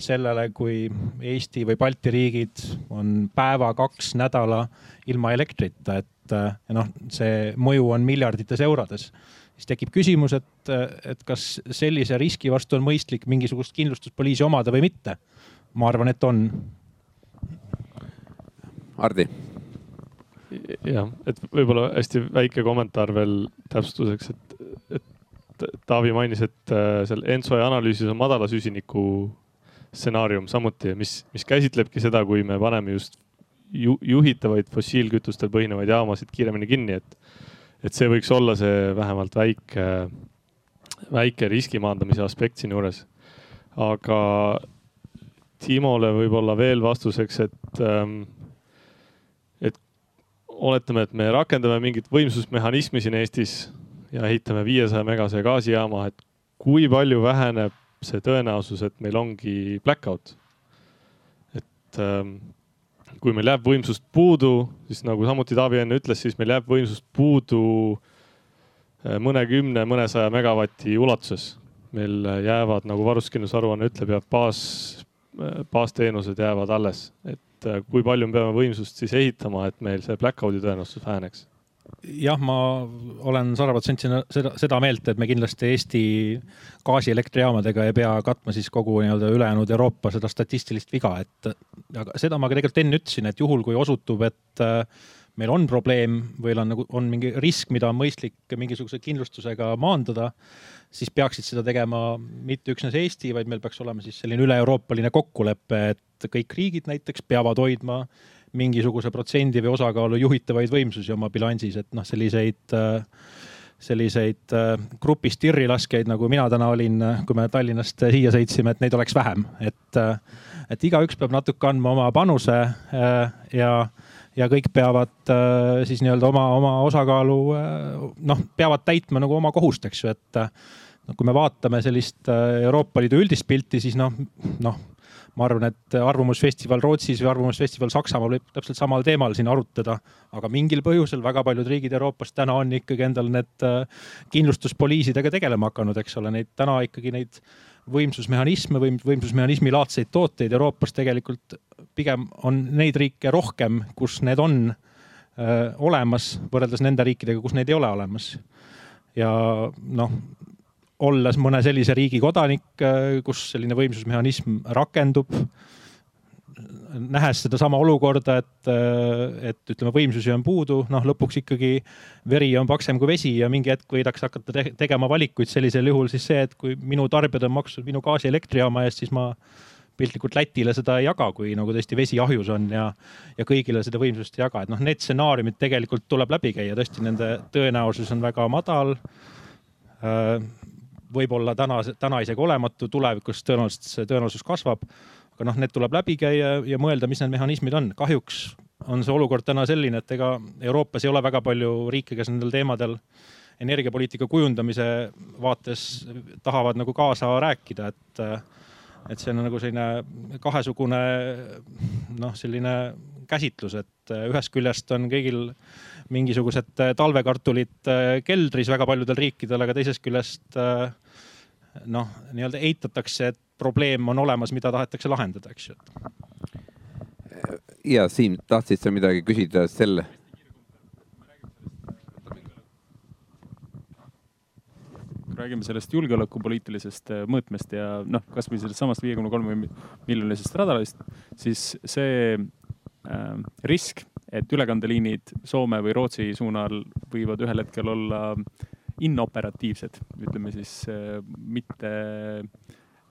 sellele, kui Eesti või Balti riigid on päeva, kaks, nädala ilma elektrita, et noh, see mõju on miljardites eurodes siis tekib küsimus, et, et kas sellise riski vastu on mõistlik mingisugust kindlustuspoliisi omada või mitte. ma arvan, et on. Hardi. jah, et võib-olla hästi väike kommentaar veel täpsustuseks, et, et Taavi mainis, et äh, seal Ensoe analüüsis on madala süsiniku stsenaarium samuti, mis, mis käsitlebki seda, kui me paneme just ju, juhitavaid fossiilkütustel põhinevaid jaamasid kiiremini kinni, et et see võiks olla see vähemalt väike, väike riski maandamise aspekt siinjuures. aga Timole võib-olla veel vastuseks, et, ähm, et oletame, et me rakendame mingit võimsusmehhanismi siin Eestis ja ehitame viiesaja megase gaasijaama, et kui palju väheneb see tõenäosus, et meil ongi blackout? et ähm, kui meil jääb võimsust puudu, siis nagu samuti Taavi enne ütles, siis meil jääb võimsust puudu äh, mõnekümne, mõnesaja megavati ulatuses. meil jäävad, nagu varustuskindlusaruanne ütleb, jääb baas, äh, baasteenused jäävad alles, et äh, kui palju me peame võimsust siis ehitama, et meil see blackout'i tõenäosus väheneks jah, ma olen sada protsenti seda, seda meelt, et me kindlasti Eesti gaasielektrijaamadega ei pea katma siis kogu nii-öelda ülejäänud Euroopa seda statistilist viga, et aga seda ma ka tegelikult enne ütlesin, et juhul, kui osutub, et äh, meil on probleem või on nagu, on mingi risk, mida on mõistlik mingisuguse kindlustusega maandada, siis peaksid seda tegema mitte üksnes Eesti, vaid meil peaks olema siis selline üle-euroopaline kokkulepe, et kõik riigid näiteks peavad hoidma mingisuguse protsendi või osakaalu juhitavaid võimsusi oma bilansis, et noh, selliseid äh, selliseid äh, grupist tirrilaskjaid, nagu mina täna olin, kui me Tallinnast siia sõitsime, et neid oleks vähem, et, äh, et igaüks peab natuke andma oma panuse ja, ja kõik peavad siis nii-öelda oma, oma osakaalu noh, peavad täitma nagu oma kohust, eks ju, et no kui me vaatame sellist Euroopa Liidu üldist pilti, siis noh, noh ma arvan, et Arvamusfestival Rootsis või Arvamusfestival Saksamaal võib täpselt samal teemal siin arutada, aga mingil põhjusel väga paljud riigid Euroopas täna on ikkagi endal need äh, kindlustuspoliisidega tegelema hakanud, eks ole, neid täna ikkagi neid võimsusmehhanisme või võimsusmehhanismi laadseid tooteid Euroopas tegelikult pigem on neid riike rohkem, kus need on öö, äh, olemas, võrreldes nende riikidega, kus neid ei ole olemas. ja noh, olles mõne sellise riigi kodanik, äh, kus selline võimsusmehhanism rakendub, nähes sedasama olukorda, et, äh, et ütleme, võimsusi on puudu, noh, lõpuks ikkagi veri on paksem kui vesi ja mingi hetk võidakse hakata te tegema valikuid sellisel juhul siis see, et kui minu tarbijad on maksnud minu gaasi elektrijaama eest, siis ma piltlikult Lätile seda ei jaga, kui nagu tõesti vesi ahjus on ja, ja kõigile seda võimsust ei jaga, et noh, need stsenaariumid tegelikult tuleb läbi käia, tõesti nende tõenäosus on väga madal. Võib-olla täna, täna isegi olematu, tulevikus tõenäoliselt see tõenäosus kasvab. aga noh, need tuleb läbi käia ja mõelda, mis need mehhanismid on. kahjuks on see olukord täna selline, et ega Euroopas ei ole väga palju riike, kes nendel teemadel energiapoliitika kujundamise vaates tahavad nagu kaasa rääkida, et, et see on nagu selline kahesugune noh, selline käsitlus, et ühest küljest on kõigil mingisugused talvekartulid keldris väga paljudel riikidel, aga teisest küljest noh, nii-öelda eitatakse, et probleem on olemas, mida tahetakse lahendada, eks ju. ja Siim, tahtsid sa midagi küsida selle? Räägime sellest julgeolekupoliitilisest äh, mõõtmest ja noh, kasvõi sellest samast viiekümne kolme miljonilisest radarist, siis see äh, risk, et ülekandeliinid Soome või Rootsi suunal võivad ühel hetkel olla inoperatiivsed, ütleme siis äh, mitte,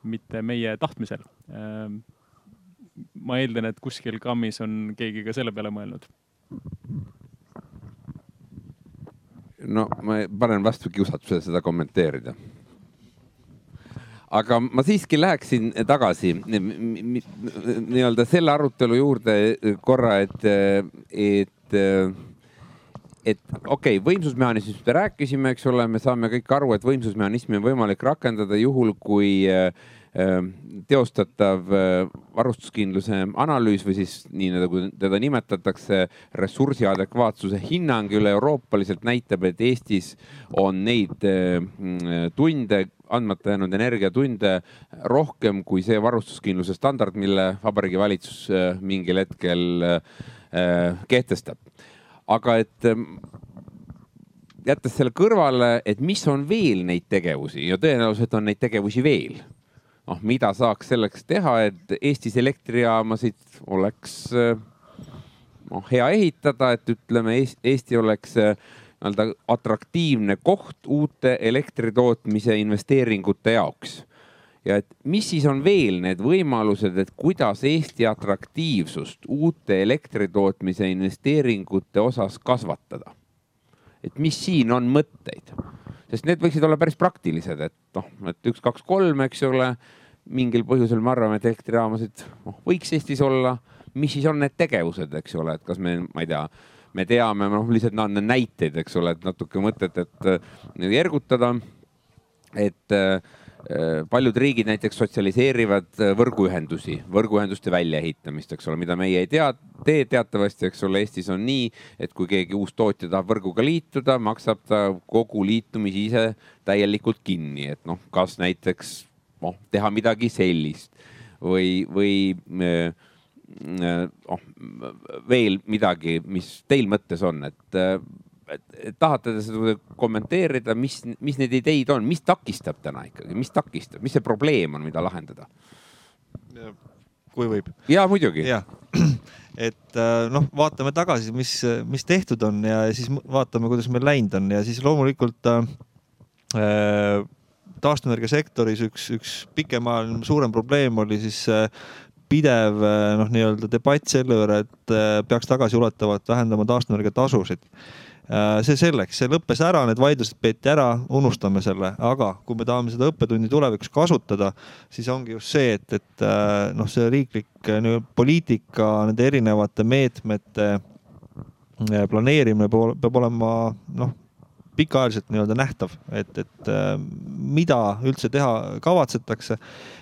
mitte meie tahtmisel äh,. ma eeldan, et kuskil kammis on keegi ka selle peale mõelnud no ma panen vastu kiusatuse seda kommenteerida. aga ma siiski läheksin tagasi nii-öelda selle arutelu juurde korra, et, et, et okei okay,, võimsusmehhanismist me rääkisime, eks ole, me saame kõik aru, et võimsusmehhanismi on võimalik rakendada juhul, kui äh, teostatav ehm, varustuskindluse analüüs või siis nii nagu teda nimetatakse, ressursi adekvaatsuse hinnang üle-euroopaliselt näitab, et Eestis on neid ehm, tunde, andmata jäänud energiatunde rohkem kui see varustuskindluse standard, mille Vabariigi Valitsus mingil hetkel kehtestab. aga et jättes selle kõrvale, et mis on veel neid tegevusi ja tõenäoliselt on neid tegevusi veel noh, mida saaks selleks teha, et Eestis elektrijaamasid oleks noh, hea ehitada, et ütleme, Eesti oleks nii-öelda atraktiivne koht uute elektritootmise investeeringute jaoks. ja et mis siis on veel need võimalused, et kuidas Eesti atraktiivsust uute elektritootmise investeeringute osas kasvatada? et mis siin on mõtteid? Sest need võiksid olla päris praktilised, et noh, et üks, kaks, kolm, eks ole. mingil põhjusel me arvame, et elektrijaamasid noh, võiks Eestis olla. mis siis on need tegevused, eks ole, et kas me, ma ei tea, me teame, noh, lihtsalt no, näiteid, eks ole, et natuke mõtet, et äh, ergutada. et Äh, paljud riigid näiteks sotsialiseerivad äh, võrguühendusi, võrguühenduste väljaehitamist, eks ole, mida meie ei tea, tee teatavasti, eks ole, Eestis on nii, et kui keegi uus tootja tahab võrguga liituda, maksab ta kogu liitumise ise täielikult kinni, et noh, kas näiteks noh, teha midagi sellist või, või äh, noh, veel midagi, mis teil mõttes on, et tahate te seda kommenteerida, mis, mis need ideid on, mis takistab täna ikkagi, mis takistab, mis see probleem on, mida lahendada? kui võib. ja muidugi. *clears throat* et äh, noh, vaatame tagasi, mis, mis tehtud on ja siis vaatame, kuidas meil läinud on ja siis loomulikult äh, äh taastuvenergia sektoris üks, üks pikemaajaline suurem probleem oli siis äh, pidev äh, noh, nii-öelda debatt selle üle, et peaks tagasiulatuvalt vähendama taastuvenergia tasusid Äh, see selleks, see lõppes ära, need vaidlused peeti ära, unustame selle, aga kui me tahame seda õppetundi tulevikus kasutada, siis ongi just see, et, et äh, noh, see riiklik äh, poliitika, nende erinevate meetmete planeerimine peab olema noh pikaajaliselt nii-öelda nähtav, et, et mida üldse teha kavatsetakse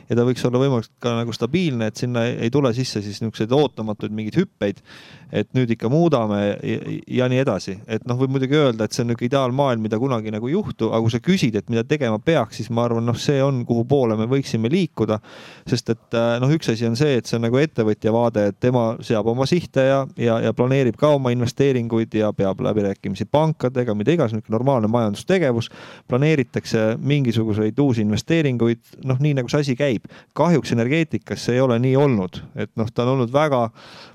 ja ta võiks olla võimalikult ka nagu stabiilne, et sinna ei tule sisse siis niisuguseid ootamatuid mingeid hüppeid. et nüüd ikka muudame ja, ja nii edasi, et noh, võib muidugi öelda, et see on niisugune ideaalmaailm, mida kunagi nagu ei juhtu, aga kui sa küsid, et mida tegema peaks, siis ma arvan, noh, see on, kuhu poole me võiksime liikuda. sest et äh, noh, üks asi on see, et see on nagu ettevõtja vaade, et tema seab oma sihte ja, ja, ja planeerib ka oma investeeringuid ja peab läbirääkimisi pankadega, mida iganes, niisugune normaalne majandustegevus. planeeritakse mingisuguseid uusi investeeringuid, noh, nii nagu see asi käib käib. kahjuks energeetikas see ei ole nii olnud, et noh, ta on olnud väga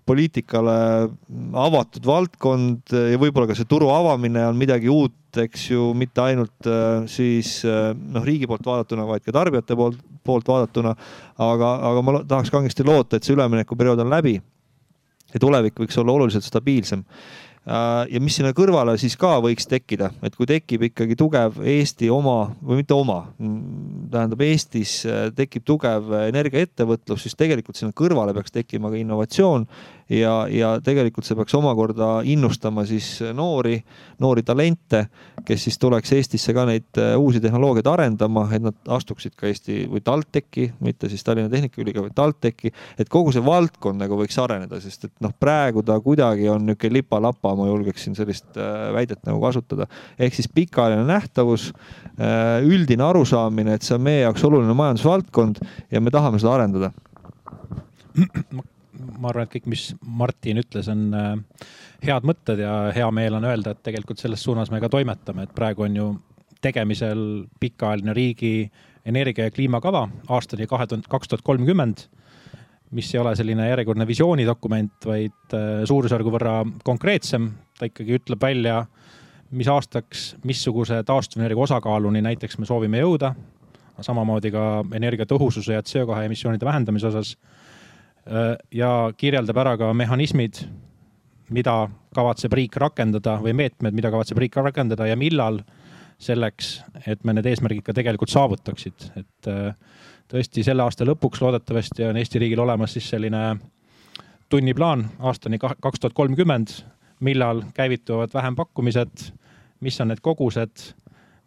poliitikale avatud valdkond ja võib-olla ka see turu avamine on midagi uut, eks ju, mitte ainult äh, siis äh, noh, riigi poolt vaadatuna, vaid ka tarbijate poolt, poolt vaadatuna. aga, aga ma tahaks kangesti loota, et see üleminekuperiood on läbi ja tulevik võiks olla oluliselt stabiilsem ja mis sinna kõrvale siis ka võiks tekkida, et kui tekib ikkagi tugev Eesti oma või mitte oma, tähendab Eestis äh, tekib tugev energiaettevõtlus, siis tegelikult sinna kõrvale peaks tekkima ka innovatsioon ja, ja tegelikult see peaks omakorda innustama siis noori, noori talente, kes siis tuleks Eestisse ka neid äh, uusi tehnoloogiaid arendama, et nad astuksid ka Eesti või TalTechi, mitte siis Tallinna Tehnikaülikooli, vaid TalTechi, et kogu see valdkond nagu võiks areneda, sest et noh, praegu ta kuidagi on niisugune lipa-lapa ma julgeksin sellist äh, väidet nagu kasutada. ehk siis pikaajaline nähtavus, äh, üldine arusaamine, et see on meie jaoks oluline majandusvaldkond ja me tahame seda arendada. *clears throat* ma arvan, et kõik, mis Martin ütles, on äh, head mõtted ja hea meel on öelda, et tegelikult selles suunas me ka toimetame, et praegu on ju tegemisel pikaajaline riigi energia ja kliimakava aastani kahe tuhande, kaks tuhat kolmkümmend mis ei ole selline järjekordne visioonidokument, vaid äh, suurusjärgu võrra konkreetsem. ta ikkagi ütleb välja, mis aastaks, missuguse taastuvenergia osakaaluni näiteks me soovime jõuda. samamoodi ka energiatõhususe ja CO2 emissioonide vähendamise osas. Äh, ja kirjeldab ära ka mehhanismid, mida kavatseb riik rakendada või meetmed, mida kavatseb riik rakendada ja millal selleks, et me need eesmärgid ka tegelikult saavutaksid, et äh, tõesti selle aasta lõpuks loodetavasti on Eesti riigil olemas siis selline tunniplaan aastani kaks tuhat kolmkümmend, millal käivituvad vähempakkumised, mis on need kogused,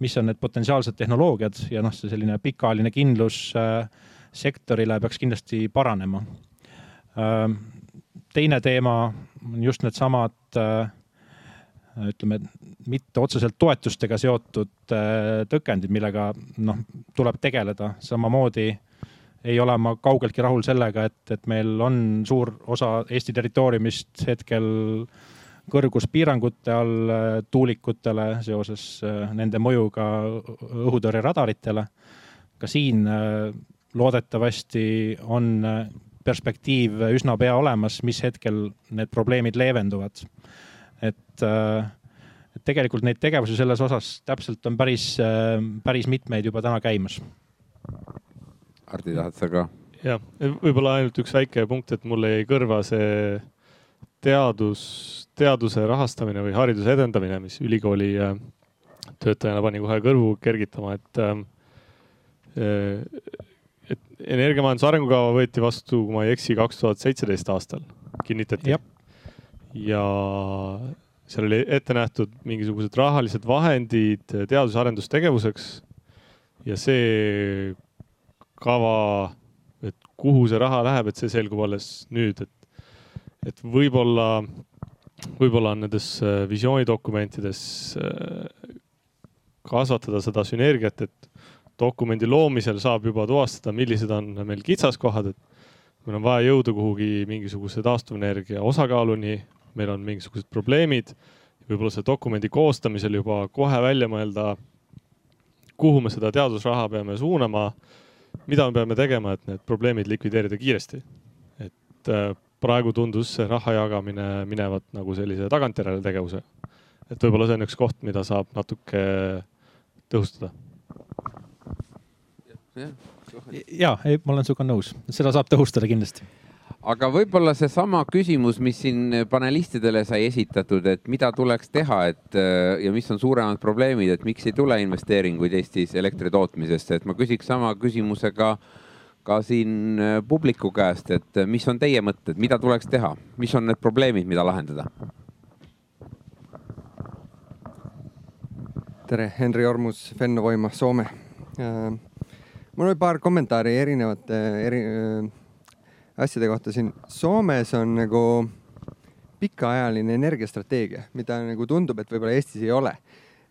mis on need potentsiaalsed tehnoloogiad ja noh, see selline pikaajaline kindlus äh, sektorile peaks kindlasti paranema. Äh, teine teema on just needsamad äh, ütleme, mitte otseselt toetustega seotud äh, tõkendid, millega noh, tuleb tegeleda. samamoodi ei ole ma kaugeltki rahul sellega, et, et meil on suur osa Eesti territooriumist hetkel kõrguspiirangute all tuulikutele seoses nende mõjuga õhutõrjeradaritele. ka siin loodetavasti on perspektiiv üsna pea olemas, mis hetkel need probleemid leevenduvad et, äh, et tegelikult neid tegevusi selles osas täpselt on päris, äh, päris mitmeid juba täna käimas. Hardi, tahad sa ka? jah, võib-olla ainult üks väike punkt, et mulle jäi kõrva see teadus, teaduse rahastamine või hariduse edendamine, mis ülikooli äh, töötajana pani kohe kõrvu kergitama, et et energiamajanduse arengukava võeti vastu, kui ma ei eksi, kaks tuhat seitseteist aastal kinnitati ja seal oli ette nähtud mingisugused rahalised vahendid teadus- ja arendustegevuseks. ja see kava, et kuhu see raha läheb, et see selgub alles nüüd, et, et võib-olla, võib-olla on nendes äh, visioonidokumentides äh, kasvatada seda sünergiat, et dokumendi loomisel saab juba tuvastada, millised on meil kitsaskohad, et meil on vaja jõuda kuhugi mingisuguse taastuvenergia osakaaluni meil on mingisugused probleemid. võib-olla selle dokumendi koostamisel juba kohe välja mõelda, kuhu me seda teadusraha peame suunama, mida me peame tegema, et need probleemid likvideerida kiiresti. et äh, praegu tundus see raha jagamine minevat nagu sellise tagantjärele tegevuse. et võib-olla see on üks koht, mida saab natuke tõhustada. Ja, ei, ma olen sinuga nõus, seda saab tõhustada kindlasti. Aga võib-olla seesama küsimus, mis siin panelistidele sai esitatud, et mida tuleks teha, et ja mis on suuremad probleemid, et miks ei tule investeeringuid Eestis elektri tootmisesse, et ma küsiks sama küsimuse ka, ka siin publiku käest, et mis on teie mõtted, mida tuleks teha, mis on need probleemid, mida lahendada? tere, Henri Ormus, Fennovoima, Soome. Mul oli paar kommentaari erinevate eri, asjade kohta siin. Soomes on nagu pikaajaline energiastrateegia, mida nagu tundub, et võib-olla Eestis ei ole.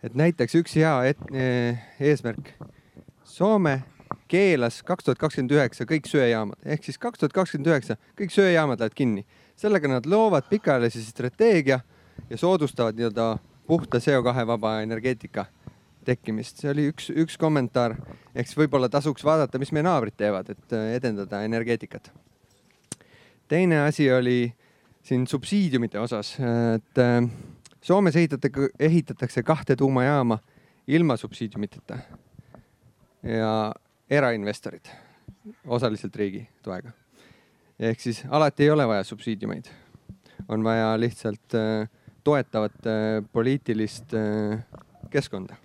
et näiteks üks hea et, eh, eesmärk. Soome keelas kaks tuhat kakskümmend üheksa kõik söejaamad ehk siis kaks tuhat kakskümmend üheksa kõik söejaamad lähevad kinni. sellega nad loovad pikaajalise strateegia ja soodustavad nii-öelda puhta CO2 vaba energeetika tekkimist, see oli üks, üks kommentaar. siis võib-olla tasuks vaadata, mis meie naabrid teevad, et äh, edendada energeetikat. teine asi oli siin subsiidiumite osas, et äh, Soomes ehitatakse, ehitatakse kahte tuumajaama ilma subsiidiumiteta ja erainvestorid osaliselt riigi toega. ehk siis alati ei ole vaja subsiidiumeid, on vaja lihtsalt äh, toetavat poliitilist keskkonda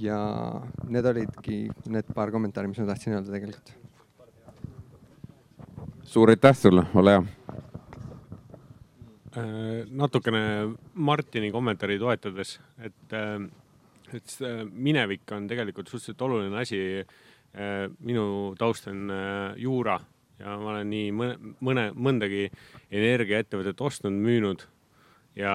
ja need olidki need paar kommentaari, mis ma tahtsin öelda tegelikult. suur aitäh sulle, ole hea. Äh, natukene Martini kommentaari toetades, et, äh, et minevik on tegelikult suhteliselt oluline asi. Äh, minu taust on juura ja ma olen nii mõne, mõne, mõndagi energiaettevõtet ostnud, müünud ja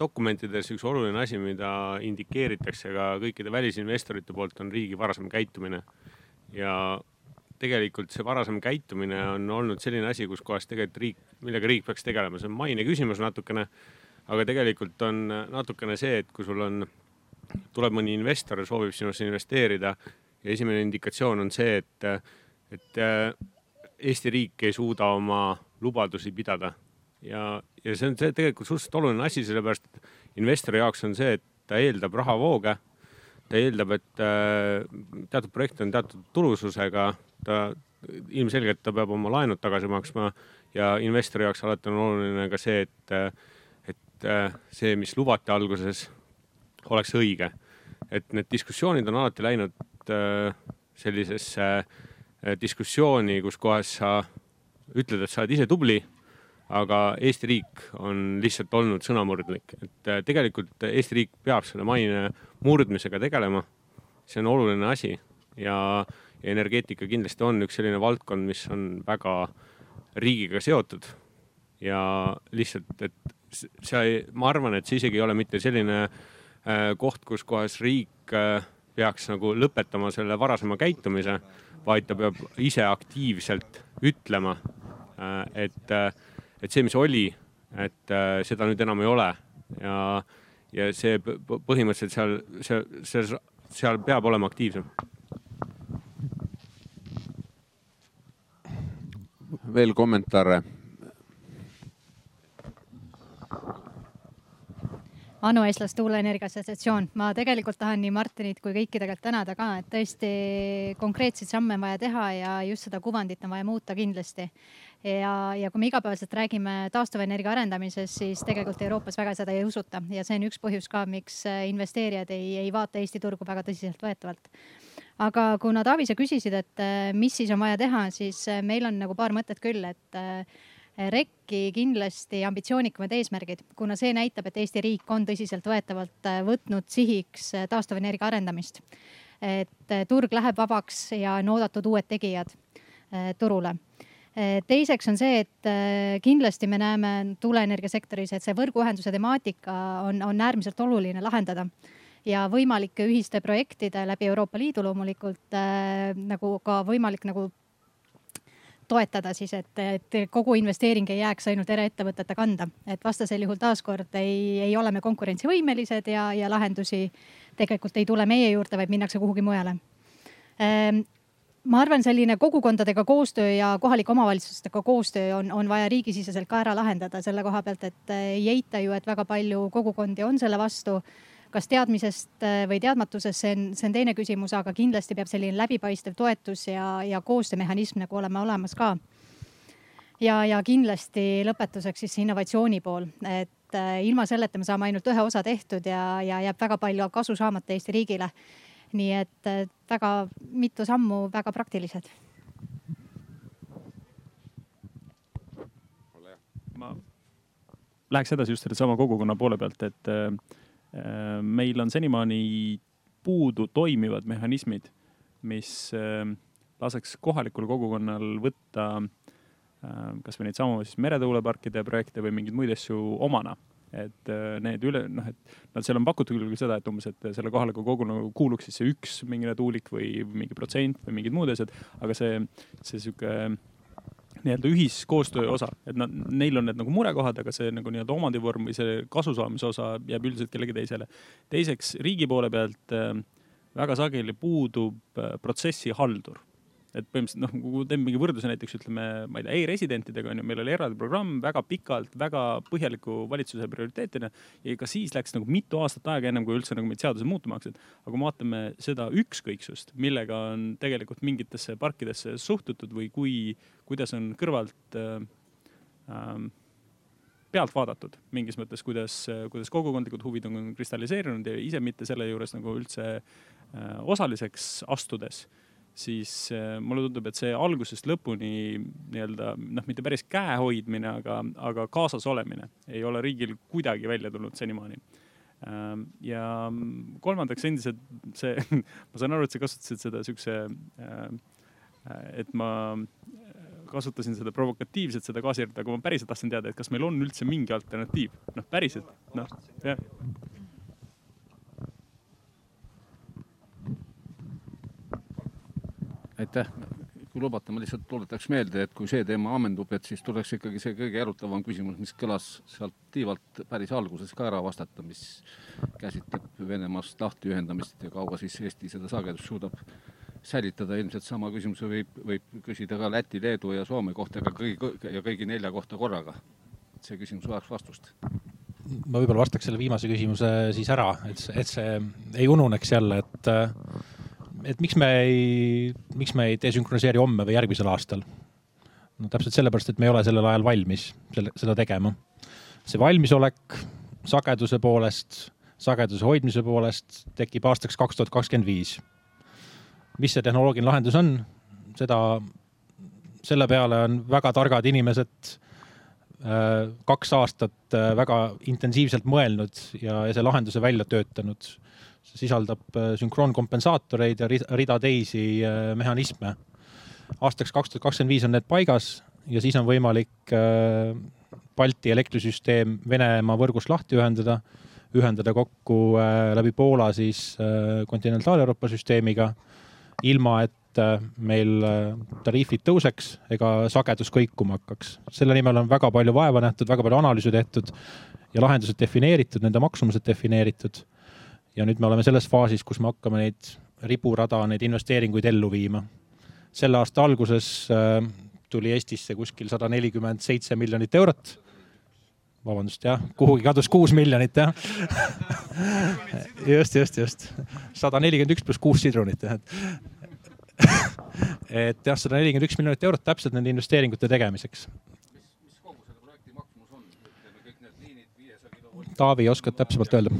dokumentides üks oluline asi, mida indikeeritakse ka kõikide välisinvestorite poolt, on riigi varasem käitumine. ja tegelikult see varasem käitumine on olnud selline asi, kus kohas tegelikult riik, millega riik peaks tegelema, see on maine küsimus natukene. aga tegelikult on natukene see, et kui sul on, tuleb mõni investor soovib sinusse investeerida ja esimene indikatsioon on see, et, et Eesti riik ei suuda oma lubadusi pidada ja, ja see on see tegelikult suhteliselt oluline asi, sellepärast et investori jaoks on see, et ta eeldab rahavooge. ta eeldab, et äh, teatud projekt on teatud tulususega, ta ilmselgelt ta peab oma laenud tagasi maksma ja investori jaoks alati on oluline ka see, et, et äh, see, mis lubati alguses, oleks õige. et need diskussioonid on alati läinud äh, sellisesse diskussiooni, kus kohas sa ütled, et sa oled ise tubli aga Eesti riik on lihtsalt olnud sõnamurdlik, et äh, tegelikult Eesti riik peab selle maine murdmisega tegelema. see on oluline asi ja, ja energeetika kindlasti on üks selline valdkond, mis on väga riigiga seotud. ja lihtsalt, et see, ma arvan, et see isegi ei ole mitte selline äh, koht, kus kohas riik äh, peaks nagu lõpetama selle varasema käitumise, vaid ta peab ise aktiivselt ütlema, et et see, mis oli, et äh, seda nüüd enam ei ole. Ja, ja see põhimõtteliselt seal, seal, seal, seal peab olema aktiivsem. veel kommentaare? Anu Eestlas Tuuleenergia Assotsiatsioon, ma tegelikult tahan nii Martinit kui kõiki tegelikult tänada ka, et tõesti konkreetseid samme on vaja teha ja just seda kuvandit on vaja muuta kindlasti ja, ja kui me igapäevaselt räägime taastuvenergia arendamisest, siis tegelikult Euroopas väga seda ei usuta ja see on üks põhjus ka, miks äh, investeerijad ei, ei vaata Eesti turgu väga tõsiseltvõetavalt. aga kuna Taavi, sa küsisid, et äh, mis siis on vaja teha, siis äh, meil on nagu paar mõtet küll, et REC-i kindlasti ambitsioonikamad eesmärgid, kuna see näitab, et Eesti riik on tõsiseltvõetavalt võtnud sihiks taastuvenergia arendamist. et turg läheb vabaks ja on oodatud uued tegijad turule teiseks on see, et eh, kindlasti me näeme tuuleenergiasektoris, et see võrguühenduse temaatika on, on äärmiselt oluline lahendada. Ja võimalike ühiste projektide läbi Euroopa Liidu loomulikult äh, nagu ka võimalik nagu toetada siis, et, et kogu investeering ei jääks ainult eraettevõtete kanda, et vastasel juhul taaskord ei, ei ole me konkurentsivõimelised ja, ja lahendusi tegelikult ei tule meie juurde, vaid minnakse kuhugi mujale ma arvan, selline kogukondadega koostöö ja kohalike omavalitsustega koostöö on, on vaja riigisiseselt ka ära lahendada selle koha pealt, et eh, ei eita ju, et väga palju kogukondi on selle vastu. kas teadmisest eh, või teadmatusest, see on, see on teine küsimus, aga kindlasti peab selline läbipaistev toetus ja, ja koostöömehhanism nagu olema olemas ka. ja, ja kindlasti lõpetuseks siis innovatsiooni pool, et eh, ilma selleta me saame ainult ühe osa tehtud ja, ja jääb väga palju kasu saamata Eesti riigile nii et väga mitu sammu, väga praktilised. ma läheks edasi just sellesama kogukonna poole pealt, et äh, meil on senimaani puudu toimivad mehhanismid, mis äh, laseks kohalikul kogukonnal võtta äh, kasvõi neid samu siis meretuuleparkide projekte või mingeid muid asju omana et äh, need üle, noh, et nad seal on pakutud küll seda, et umbes, et selle kohaliku koguna kuuluks siis see üks mingine tuulik või mingi protsent või mingid muud asjad, aga see, see sihuke nii-öelda ühiskoostöö osa, et nad, neil on need nagu murekohad, aga see nagu nii-öelda omandivorm või see kasusaamise osa jääb üldiselt kellegi teisele. teiseks, riigi poole pealt äh, väga sageli puudub äh, protsessihaldur et põhimõtteliselt noh, kui teeme mingi võrdluse näiteks ütleme, ma ei tea e, e-residentidega on ju, meil oli eraldi programm väga pikalt, väga põhjaliku valitsuse prioriteetina. ja ka siis läks nagu mitu aastat aega, ennem kui üldse nagu meid seadused muutuma hakkasid. aga kui me vaatame seda ükskõiksust, millega on tegelikult mingitesse parkidesse suhtutud või kui, kuidas on kõrvalt äh, äh, pealt vaadatud mingis mõttes, kuidas, kuidas kogukondlikud huvid on kristalliseerunud ja ise mitte selle juures nagu üldse äh, osaliseks astudes siis äh, mulle tundub, et see algusest lõpuni nii-öelda noh, mitte päris käe hoidmine, aga, aga kaasas olemine ei ole riigil kuidagi välja tulnud senimaani. Ähm, ja kolmandaks endiselt see *laughs* ma saan aru, et sa kasutasid seda siukse, äh, et ma kasutasin seda provokatiivselt, seda gaasiert, aga ma päriselt tahtsin teada, et kas meil on üldse mingi alternatiiv, noh päriselt, noh jah aitäh, kui lubate, ma lihtsalt tuletaks meelde, et kui see teema ammendub, et siis tuleks ikkagi see kõige erutavam küsimus, mis kõlas sealt tiivalt päris alguses ka ära vastata, mis käsitleb Venemaast lahtiühendamist ja kaua siis Eesti seda sagedust suudab säilitada. ilmselt sama küsimuse võib, võib küsida ka Läti, Leedu ja Soome kohta, aga kõigi ja kõigi nelja kohta korraga. see küsimus vajaks vastust ma võib-olla vastaks selle viimase küsimuse siis ära, et, et see ei ununeks jälle, et et miks me ei, miks me ei desünkroniseeri homme või järgmisel aastal? no täpselt sellepärast, et me ei ole sellel ajal valmis selle, seda tegema. see valmisolek sageduse poolest, sageduse hoidmise poolest tekib aastaks kaks tuhat kakskümmend viis. mis see tehnoloogiline lahendus on, seda, selle peale on väga targad inimesed äh, kaks aastat äh, väga intensiivselt mõelnud ja, ja see lahenduse välja töötanud sisaldab äh, sünkroonkompensaatoreid ja rida teisi äh, mehhanisme. aastaks kaks tuhat kakskümmend viis on need paigas ja siis on võimalik äh, Balti elektrisüsteem Venemaa võrgust lahti ühendada, ühendada kokku läbi Poola siis kontinentaal-Euroopa süsteemiga, ilma et meil tariifid tõuseks ega sagedus kõikuma hakkaks. selle nimel on väga palju vaeva nähtud, väga palju analüüse tehtud ja lahendused defineeritud, nende maksumused defineeritud ja nüüd me oleme selles faasis, kus me hakkame neid riburada, neid investeeringuid ellu viima. selle aasta alguses äh, tuli Eestisse kuskil sada nelikümmend seitse miljonit eurot. vabandust, jah, kuhugi kadus kuus miljonit, jah just, just, just. sada nelikümmend üks pluss kuus sidrunit, jah, et et jah, sada nelikümmend üks miljonit eurot täpselt nende investeeringute tegemiseks. Taavi, oskad täpsemalt öelda?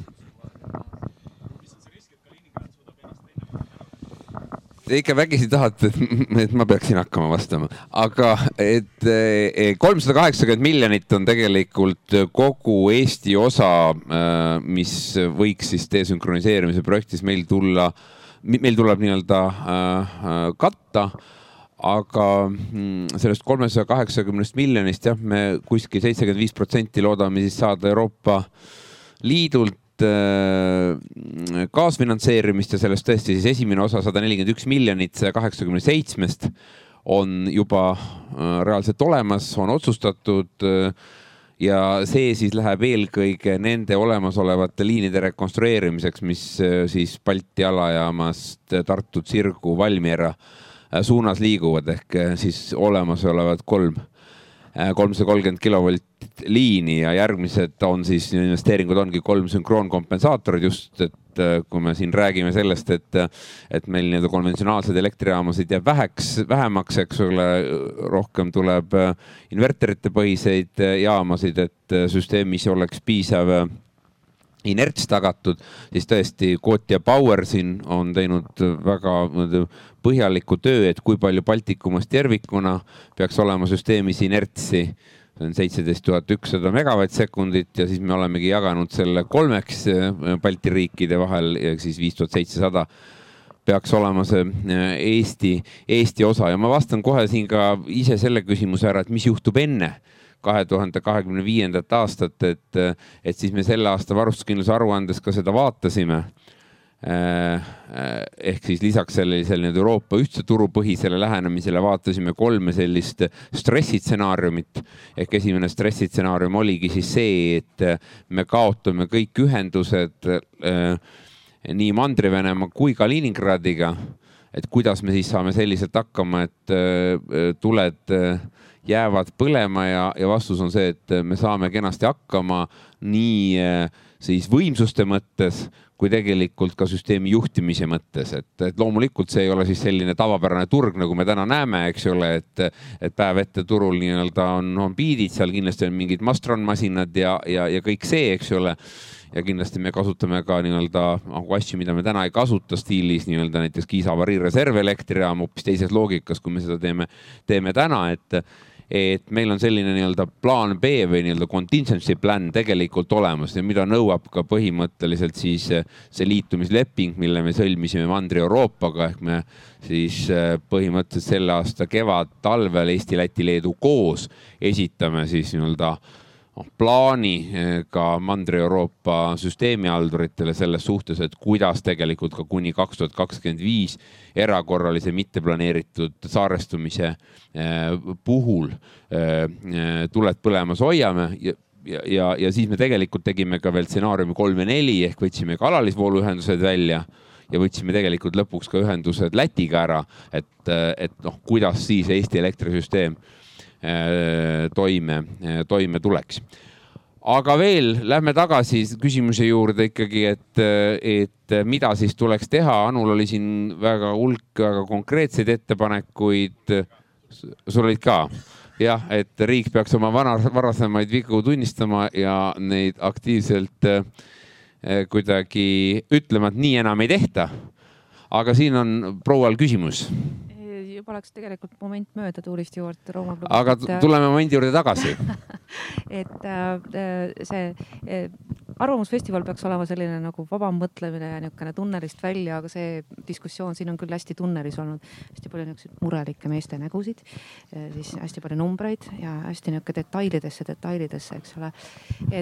Te ikka vägisi tahate, et ma peaksin hakkama vastama, aga et eh, kolmsada kaheksakümmend miljonit on tegelikult kogu Eesti osa, eh, mis võiks siis desünkroniseerimise projektis meil tulla, meil tuleb nii-öelda eh, katta. Aga mm, sellest kolmesaja kaheksakümnest miljonist jah, me kuskil seitsekümmend viis protsenti loodame siis saada Euroopa Liidult kaasfinantseerimist ja sellest tõesti siis esimene osa, sada nelikümmend üks miljonit kaheksakümne seitsmest on juba äh, reaalselt olemas, on otsustatud äh, ja see siis läheb eelkõige nende olemasolevate liinide rekonstrueerimiseks, mis siis Balti alajaamast Tartu, Sirgu, Valmiera suunas liiguvad ehk siis olemasolevad kolm. Äh, kolmsada kolmkümmend kilovolt liini ja järgmised on siis investeeringud ongi kolm sünkroonkompensaatorit just, et äh, kui me siin räägime sellest, et, et meil nii-öelda konventsionaalseid elektrijaamasid jääb väheks, vähemaks, eks ole, rohkem tuleb äh, inverterite põhiseid jaamasid, et süsteemis oleks piisav inerts tagatud, siis tõesti Kotja Power siin on teinud väga põhjaliku töö, et kui palju Baltikumast tervikuna peaks olema süsteemis inertsi. see on seitseteist tuhat ükssada megavatt-sekundit ja siis me olemegi jaganud selle kolmeks eh, Balti riikide vahel ja siis viis tuhat seitsesada peaks olema see eh, Eesti, Eesti osa ja ma vastan kohe siin ka ise selle küsimuse ära, et mis juhtub enne kahe tuhande kahekümne viiendat aastat, et, et siis me selle aasta varustuskindluse aruandes ka seda vaatasime ehk siis lisaks sellisele nüüd Euroopa ühtse turu põhisele lähenemisele vaatasime kolme sellist stressitsenaariumit. ehk esimene stressitsenaarium oligi siis see, et me kaotame kõik ühendused nii Mandri-Venemaa kui Kaliningradiga. et kuidas me siis saame selliselt hakkama, et tuled jäävad põlema ja, ja vastus on see, et me saame kenasti hakkama nii siis võimsuste mõttes kui tegelikult ka süsteemi juhtimise mõttes, et, et loomulikult see ei ole siis selline tavapärane turg, nagu me täna näeme, eks ole, et, et päev ette turul nii-öelda on, on biidid, seal kindlasti on mingid Mastron masinad ja, ja, ja kõik see, eks ole. Ja kindlasti me kasutame ka nii-öelda nagu asju, mida me täna ei kasuta stiilis nii-öelda näiteks Kiisa avarii reservelektrijaam hoopis teises loogikas, kui me seda teeme, teeme täna, et et meil on selline nii-öelda plaan B või nii-öelda contingency plan tegelikult olemas ja mida nõuab ka põhimõtteliselt siis eh, see liitumisleping, mille me sõlmisime Mandri-Euroopaga. Ehk me siis eh, põhimõtteliselt selle aasta kevad-talvel Eesti, Läti, Leedu koos esitame siis nii-öelda noh, plaani eh, ka Mandri-Euroopa süsteemihalduritele selles suhtes, et kuidas tegelikult ka kuni kaks tuhat kakskümmend viis erakorralise mitteplaneeritud saarestumise eh, puhul eh, tuled põlemas hoiame ja ja, ja, ja siis me tegelikult tegime ka veel stsenaariumi kolm ja neli ehk võtsime ka alalisvooluühendused välja ja võtsime tegelikult lõpuks ka ühendused Lätiga ära, et, et noh, kuidas siis Eesti elektrisüsteem toime, toime tuleks aga veel lähme tagasi küsimuse juurde ikkagi, et, et mida siis tuleks teha. Anul oli siin väga hulk väga konkreetseid ettepanekuid. sul olid ka? jah, et riik peaks oma vana, varasemaid vigu tunnistama ja neid aktiivselt kuidagi ütlema, et nii enam ei tehta. aga siin on proual küsimus läks tegelikult moment mööda tuulist juurde. aga tuleme momendi juurde tagasi *laughs* et äh, see äh, arvamusfestival peaks olema selline nagu vabam mõtlemine ja niisugune tunnelist välja, aga see diskussioon siin on küll hästi tunnelis olnud. hästi palju niisuguseid murelikke meeste nägusid, äh, siis hästi palju numbreid ja hästi niisugune detailidesse, detailidesse, eks ole.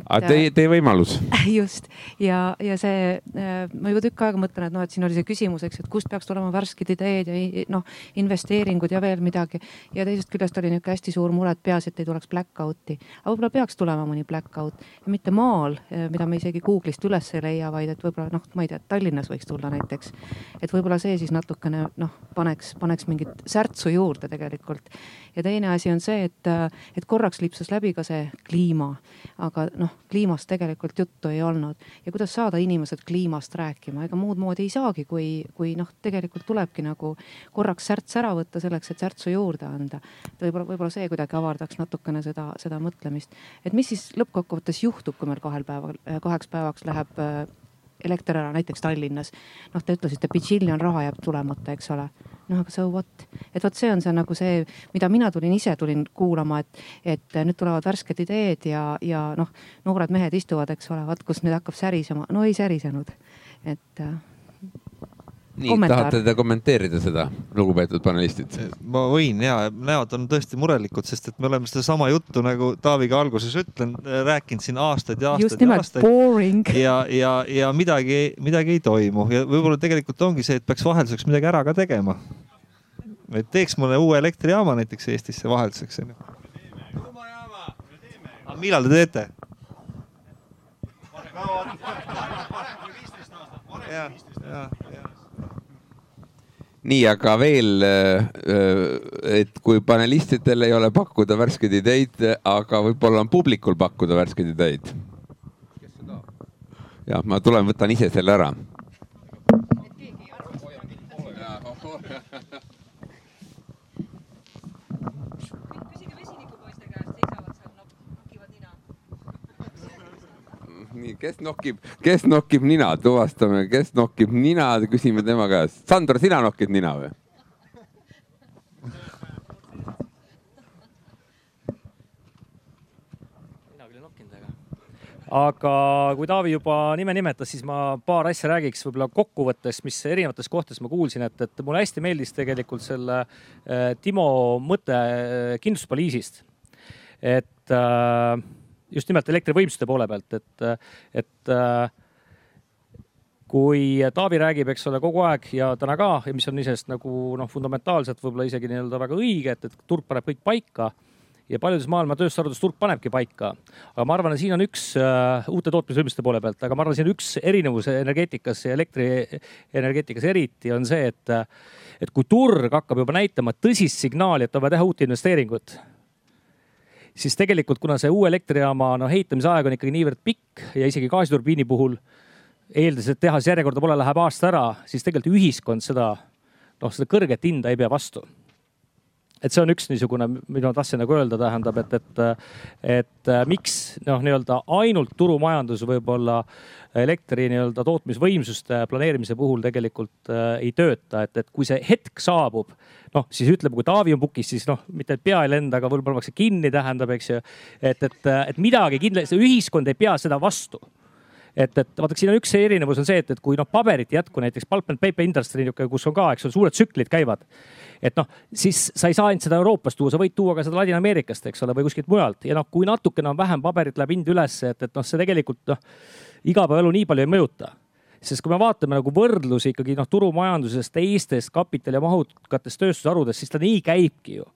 aga teie, teie võimalus. *laughs* just ja, ja see, ma juba tükk aega mõtlen, et noh, et siin oli see küsimus, eks, et kust peaks tulema värsked ideed ja noh, investeeringud ja veel midagi. ja teisest küljest oli niisugune hästi suur mure, et peaasi, et ei tuleks black out'i aga võib-olla peaks tulema mõni blackout ja mitte maal, eh, mida me isegi Google'ist üles ei leia, vaid et võib-olla noh, ma ei tea, Tallinnas võiks tulla näiteks. et võib-olla see siis natukene noh, paneks, paneks mingit särtsu juurde tegelikult. Ja teine asi on see, et, et korraks lipsas läbi ka see kliima, aga noh, kliimast tegelikult juttu ei olnud ja kuidas saada inimesed kliimast rääkima, ega muud moodi ei saagi, kui, kui noh, tegelikult tulebki nagu korraks särts ära võtta selleks, et särtsu juurde anda. võib-olla, võib-olla see kuidagi avardaks natukene seda, seda mõtlemist et mis siis lõppkokkuvõttes juhtub, kui meil kahel päeval, kaheks päevaks läheb äh, elekter ära näiteks Tallinnas. noh, te ütlesite, pitšiljon raha jääb tulemata, eks ole. Noh, aga so what, et vot see on see nagu see, mida mina tulin ise tulin kuulama, et, et nüüd tulevad värsked ideed ja, ja noh, noored mehed istuvad, eks ole, vaat kus nüüd hakkab särisema. no ei särisenud, et äh, nii, tahate te kommenteerida seda, lugupeetud panelistid? ma võin ja, näod on tõesti murelikud, sest et me oleme sedasama juttu nagu Taaviga alguses ütlen, rääkinud siin aastaid ja aastaid. nimelt, boring. ja, ja, ja midagi, midagi ei toimu ja võib-olla tegelikult ongi see, et peaks vahelduseks midagi ära ka tegema. et teeks mõne uue elektrijaama näiteks Eestisse vahelduseks onju. millal te teete? ja, ja, ja nii, aga veel, äh, et kui panelistidel ei ole pakkuda värskeid ideid, aga võib-olla on publikul pakkuda värskeid ideid. jah, ma tulen, võtan ise selle ära. nii, kes nokib, kes nokib nina, tuvastame, kes nokib nina, küsime tema käest. Sandor, sina nokid nina või? aga kui Taavi juba nime nimetas, siis ma paar asja räägiks võib-olla kokkuvõttes, mis erinevates kohtades ma kuulsin, et, et mulle hästi meeldis tegelikult selle äh, Timo mõte äh, kindlustuspoliisist. et äh, just nimelt elektrivõimsuste poole pealt, et, et kui Taavi räägib, eks ole, kogu aeg ja täna ka mis on iseenesest nagu noh, fundamentaalselt võib-olla isegi nii-öelda väga õige, et, et turg paneb kõik paika ja paljudes maailma tööstusharudes turg panebki paika. aga ma arvan, et siin on üks uh, uute tootmisvõimsuste poole pealt, aga ma arvan, siin üks erinevus energeetikas ja elektrienergeetikas eriti on see, et, et kui turg hakkab juba näitama tõsist signaali, et on vaja teha uut investeeringut siis tegelikult, kuna see uue elektrijaama no ehitamise aeg on ikkagi niivõrd pikk ja isegi gaasiturbiini puhul eeldades, et tehas järjekorda pole, läheb aasta ära, siis tegelikult ühiskond seda, noh, seda kõrget hinda ei pea vastu et see on üks niisugune, mida ma tahtsin nagu öelda, tähendab, et, et, et miks noh, nii-öelda ainult turumajandus võib-olla elektri nii-öelda tootmisvõimsuste planeerimise puhul tegelikult äh, ei tööta, et, et kui see hetk saabub, noh, siis ütleme, kui Taavi on pukis, siis noh, mitte et pea ei lenda, aga võib-olla pannakse kinni, tähendab, eks ju. et, et, et midagi kindlasti, ühiskond ei pea seda vastu et, et vaadake, siin on üks erinevus on see, et, et kui noh, paberit ei jätku näiteks pulp and paper industry, kus on ka, eks ole, suured tsüklid käivad. et noh, siis sa ei saa ainult seda Euroopast tuua, sa võid tuua ka seda Ladina-Ameerikast, eks ole, või kuskilt mujalt ja noh, kui natukene on vähem paberit, läheb hind ülesse, et, et noh, see tegelikult noh, igapäevaelu nii palju ei mõjuta sest kui me vaatame nagu võrdlusi ikkagi noh, turumajandusest teistest kapitalimahukatest tööstusharudest, siis ta nii käibki ju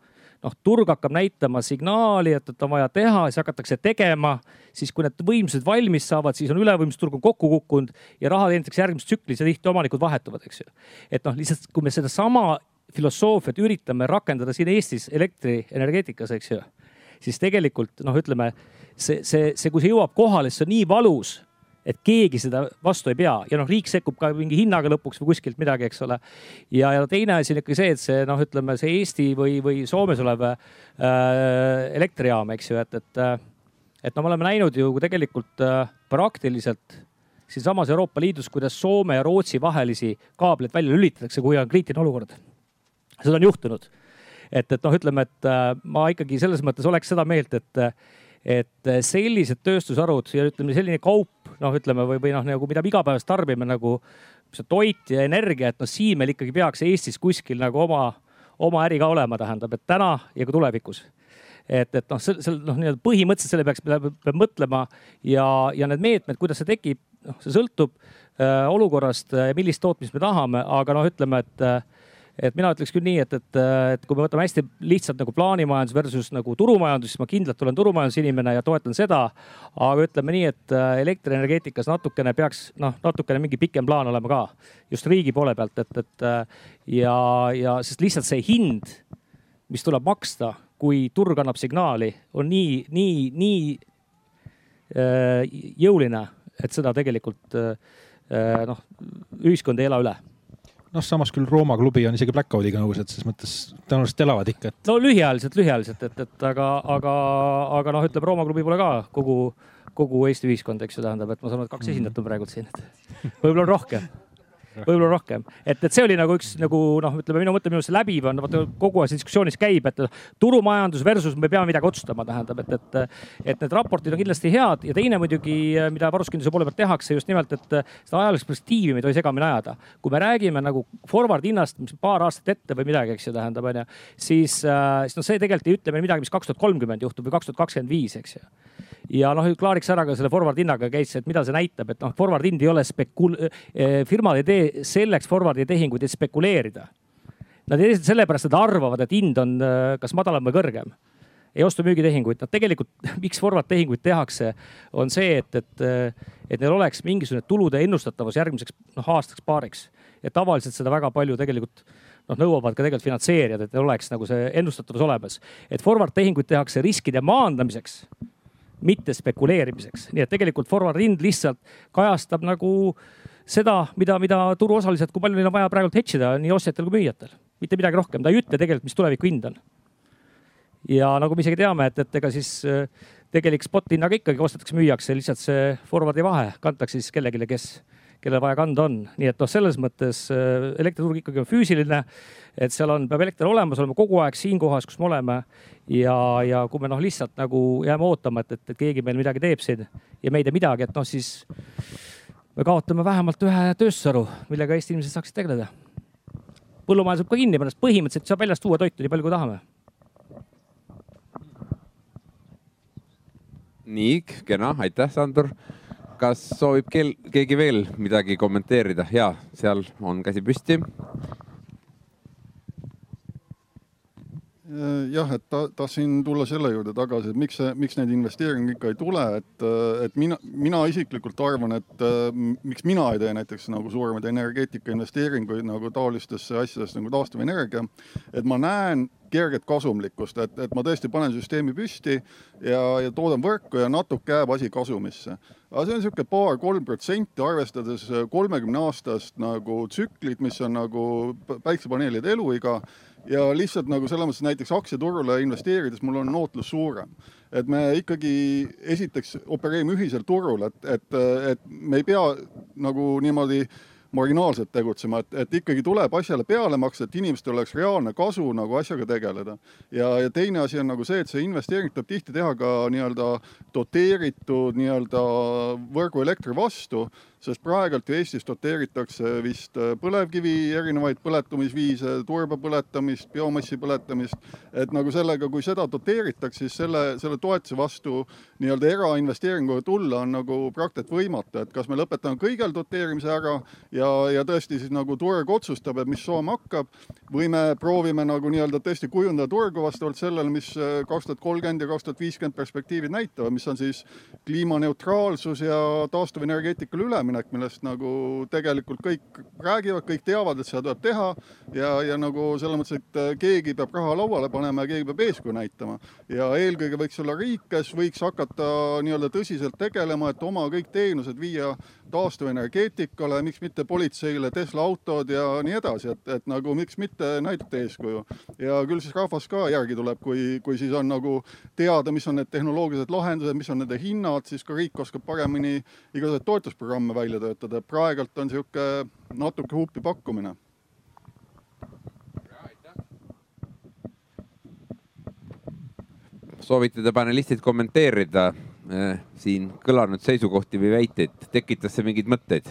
noh, turg hakkab näitama signaali, et, et on vaja teha, siis hakatakse tegema. siis kui need võimsused valmis saavad, siis on ülevõimsusturg on kokku kukkunud ja raha teenitakse järgmises tsüklis ja tihti omanikud vahetuvad, eks ju. et noh, lihtsalt kui me sedasama filosoofiat üritame rakendada siin Eestis elektrienergeetikas, eks ju, siis tegelikult noh, ütleme see, see, see, kui see jõuab kohale, siis see on nii valus et keegi seda vastu ei pea ja noh, riik sekkub ka mingi hinnaga lõpuks või kuskilt midagi, eks ole. ja, ja teine asi on ikkagi see, et see noh, ütleme see Eesti või, või Soomes olev äh, elektrijaam, eks ju, et, et, äh, et no me oleme näinud ju tegelikult äh, praktiliselt siinsamas Euroopa Liidus, kuidas Soome ja Rootsi vahelisi kaableid välja lülitatakse, kui on kriitiline olukord. seda on juhtunud. et, et noh, ütleme, et äh, ma ikkagi selles mõttes oleks seda meelt, et et sellised tööstusharud ja ütleme, selline kaup noh, ütleme või, või noh, nagu mida me igapäevaselt tarbime nagu see toit ja energia, et noh, siin meil ikkagi peaks Eestis kuskil nagu oma, oma äri ka olema, tähendab, et täna ja ka tulevikus. Et, et noh, seal, seal noh, nii-öelda põhimõtteliselt selle peaks, peab mõtlema ja, ja need meetmed, kuidas see tekib, noh, see sõltub äh, olukorrast, millist tootmist me tahame, aga noh, ütleme, et äh, et mina ütleks küll nii, et, et, et kui me võtame hästi lihtsalt nagu plaanimajandus versus nagu turumajandus, siis ma kindlalt olen turumajandusinimene ja toetan seda. aga ütleme nii, et äh, elektrienergeetikas natukene peaks noh, natukene mingi pikem plaan olema ka just riigi poole pealt, et, et äh, ja, ja sest lihtsalt see hind, mis tuleb maksta, kui turg annab signaali, on nii, nii, nii äh, jõuline, et seda tegelikult noh, ühiskond ei ela üle noh, samas küll Rooma klubi on isegi Blackoutiga nõus, et selles mõttes tõenäoliselt elavad ikka, et. no lühiajaliselt, lühiajaliselt, et, et aga, aga, aga noh, ütleme Rooma klubi pole ka kogu, kogu Eesti ühiskond, eks ju, tähendab, et ma saan aru, et kaks esindajat on praegult siin, et *laughs* võib-olla on rohkem võib-olla rohkem, et, et see oli nagu üks nagu noh, ütleme minu mõte minu arust läbiv on, vaata kogu aeg see diskussioonis käib, et turumajandus versus me peame midagi otsustama, tähendab, et, et, et need raportid on kindlasti head ja teine muidugi, mida varustuskindluse poole pealt tehakse just nimelt, et seda ajalist perspektiivi me ei tohi segamini ajada. kui me räägime nagu forward hinnast, mis paar aastat ette või midagi, eks ju, tähendab onju, siis, siis noh, see tegelikult ei ütle meile midagi, mis kaks tuhat kolmkümmend juhtub või kaks tuhat kakskümmend viis, eks ju ja noh, klaariks ära ka selle forward hinnaga käis, et mida see näitab, et noh, forward hind ei ole spekul-, eh, firmad ei tee selleks forward'i tehinguid, et spekuleerida. Nad ei tee seda sellepärast, et arvavad, et hind on eh, kas madalam või kõrgem ei ostu-müügitehinguid, nad tegelikult, *laughs* miks forward tehinguid tehakse, on see, et, et, et neil oleks mingisugune tulude ennustatavus järgmiseks noh, aastaks-paariks. ja tavaliselt seda väga palju tegelikult noh, nõuavad ka tegelikult finantseerijad, et neil oleks nagu see ennustatavus olemas. et forward tehinguid tehakse riskide maandamiseks mitte spekuleerimiseks. nii et tegelikult forward hind lihtsalt kajastab nagu seda, mida, mida turuosalised, kui palju neil on vaja praegult hedge ida nii ostjatel kui müüjatel. mitte midagi rohkem, ta ei ütle tegelikult, mis tuleviku hind on. ja nagu me isegi teame, et, et ega siis äh, tegelik spot hinnaga ikkagi ostetakse, müüakse, lihtsalt see forward'i vahe kantakse siis kellelegi, kes kellel vaja kanda on. nii et noh, selles mõttes äh, elektriturg ikkagi on füüsiline, et seal on, peab elekter olemas olema kogu aeg siin kohas, kus me oleme. ja, ja kui me noh, lihtsalt nagu jääme ootama, et, et, et keegi meil midagi teeb siin ja me ei tee midagi, et noh, siis me kaotame vähemalt ühe tööstusharu, millega Eesti inimesed saaksid tegeleda. põllumajandus võib ka kinni põhimõtteliselt saab väljast tuua toitu nii palju, kui tahame nii, kena, aitäh, Sandor kas soovib kel- keegi veel midagi kommenteerida? ja seal on käsi püsti. jah, et ta, tahtsin tulla selle juurde tagasi, et miks see, miks neid investeeringuid ikka ei tule, et, et mina, mina isiklikult arvan, et miks mina ei tee näiteks nagu suuremaid energeetika investeeringuid nagu taolistesse asjadesse nagu taastuvenergia, et ma näen kerget kasumlikkust, et, et ma tõesti panen süsteemi püsti ja, ja toodan võrku ja natuke jääb asi kasumisse. aga see on niisugune paar-kolm protsenti, arvestades kolmekümne aastast nagu tsüklit, mis on nagu päiksepaneelide eluiga ja lihtsalt nagu selles mõttes näiteks aktsiaturule investeerides mul on ootlus suurem. et me ikkagi esiteks opereerime ühisel turul, et, et, et me ei pea nagu niimoodi marginaalselt tegutsema, et, et ikkagi tuleb asjale peale maksta, et inimestel oleks reaalne kasu nagu asjaga tegeleda. ja, ja teine asi on nagu see, et see investeering tuleb tihti teha ka nii-öelda doteeritud nii-öelda võrguelektri vastu sest praegult ju Eestis doteeritakse vist äh, põlevkivi erinevaid põletamisviise, turba põletamist, biomassi põletamist. et nagu sellega, kui seda doteeritakse, siis selle, selle toetuse vastu nii-öelda erainvesteeringuga tulla on nagu praktiliselt võimatu, et kas me lõpetame kõigel doteerimise ära ja, ja tõesti siis nagu turg otsustab, et mis sooma hakkab või me proovime nagu nii-öelda tõesti kujundada turgu vastavalt sellele, mis äh, kaks tuhat kolmkümmend ja kaks tuhat viiskümmend perspektiivid näitavad, mis on siis kliimaneutraalsus ja taastuvenergeetikale üleminek üleminek, millest nagu tegelikult kõik räägivad, kõik teavad, et seda tuleb teha ja, ja nagu selles mõttes, et äh, keegi peab raha lauale panema ja keegi peab eeskuju näitama. ja eelkõige võiks olla riik, kes võiks hakata nii-öelda tõsiselt tegelema, et oma kõik teenused viia taastuvenergeetikale, miks mitte politseile Tesla autod ja nii edasi, et, et nagu miks mitte näidata eeskuju. ja küll siis rahvas ka järgi tuleb, kui, kui siis on nagu teada, mis on need tehnoloogilised lahendused, mis on nende hinnad, siis ka riik oskab paremini igasuguseid toetusprogramme välja töötada. praegult on niisugune natuke huupi pakkumine soovite te panelistid kommenteerida siin kõlanud seisukohti või väiteid, tekitas see mingeid mõtteid?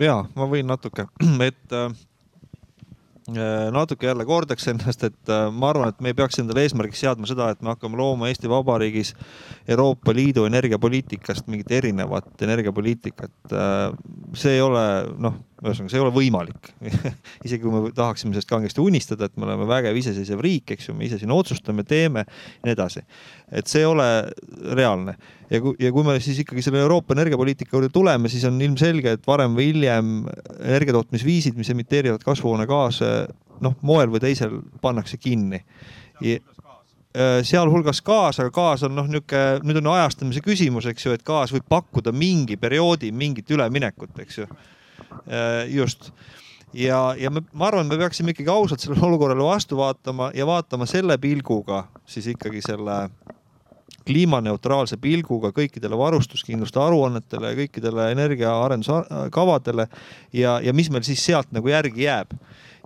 ja ma võin natuke, *clears throat* et äh, äh, natuke jälle kordaks ennast, et äh, ma arvan, et me ei peaks endale eesmärgiks seadma seda, et me hakkame looma Eesti Vabariigis Euroopa Liidu energiapoliitikast mingit erinevat energiapoliitikat. Äh, see ei ole noh ühesõnaga, see ei ole võimalik. *laughs* Isegi kui me tahaksime sellest kangesti unistada, et me oleme vägev iseseisev riik, eks ju, me ise siin otsustame, teeme ja nii edasi. et see ei ole reaalne. Ja kui, ja kui me siis ikkagi selle Euroopa energiapoliitika juurde tuleme, siis on ilmselge, et varem või hiljem energiatootmisviisid, mis emiteerivad kasvuhoonegaase, noh, moel või teisel pannakse kinni. Ja, äh, sealhulgas gaas, aga gaas on noh, niisugune, nüüd on ajastamise küsimus, eks ju, et gaas võib pakkuda mingi perioodi mingit üleminekut, eks ju just. Ja, ja me, ma arvan, me peaksime ikkagi ausalt sellele olukorrale vastu vaatama ja vaatama selle pilguga siis ikkagi selle kliimaneutraalse pilguga kõikidele varustuskindluste aruannetele ja kõikidele energiaarenduskavadele ja, ja mis meil siis sealt nagu järgi jääb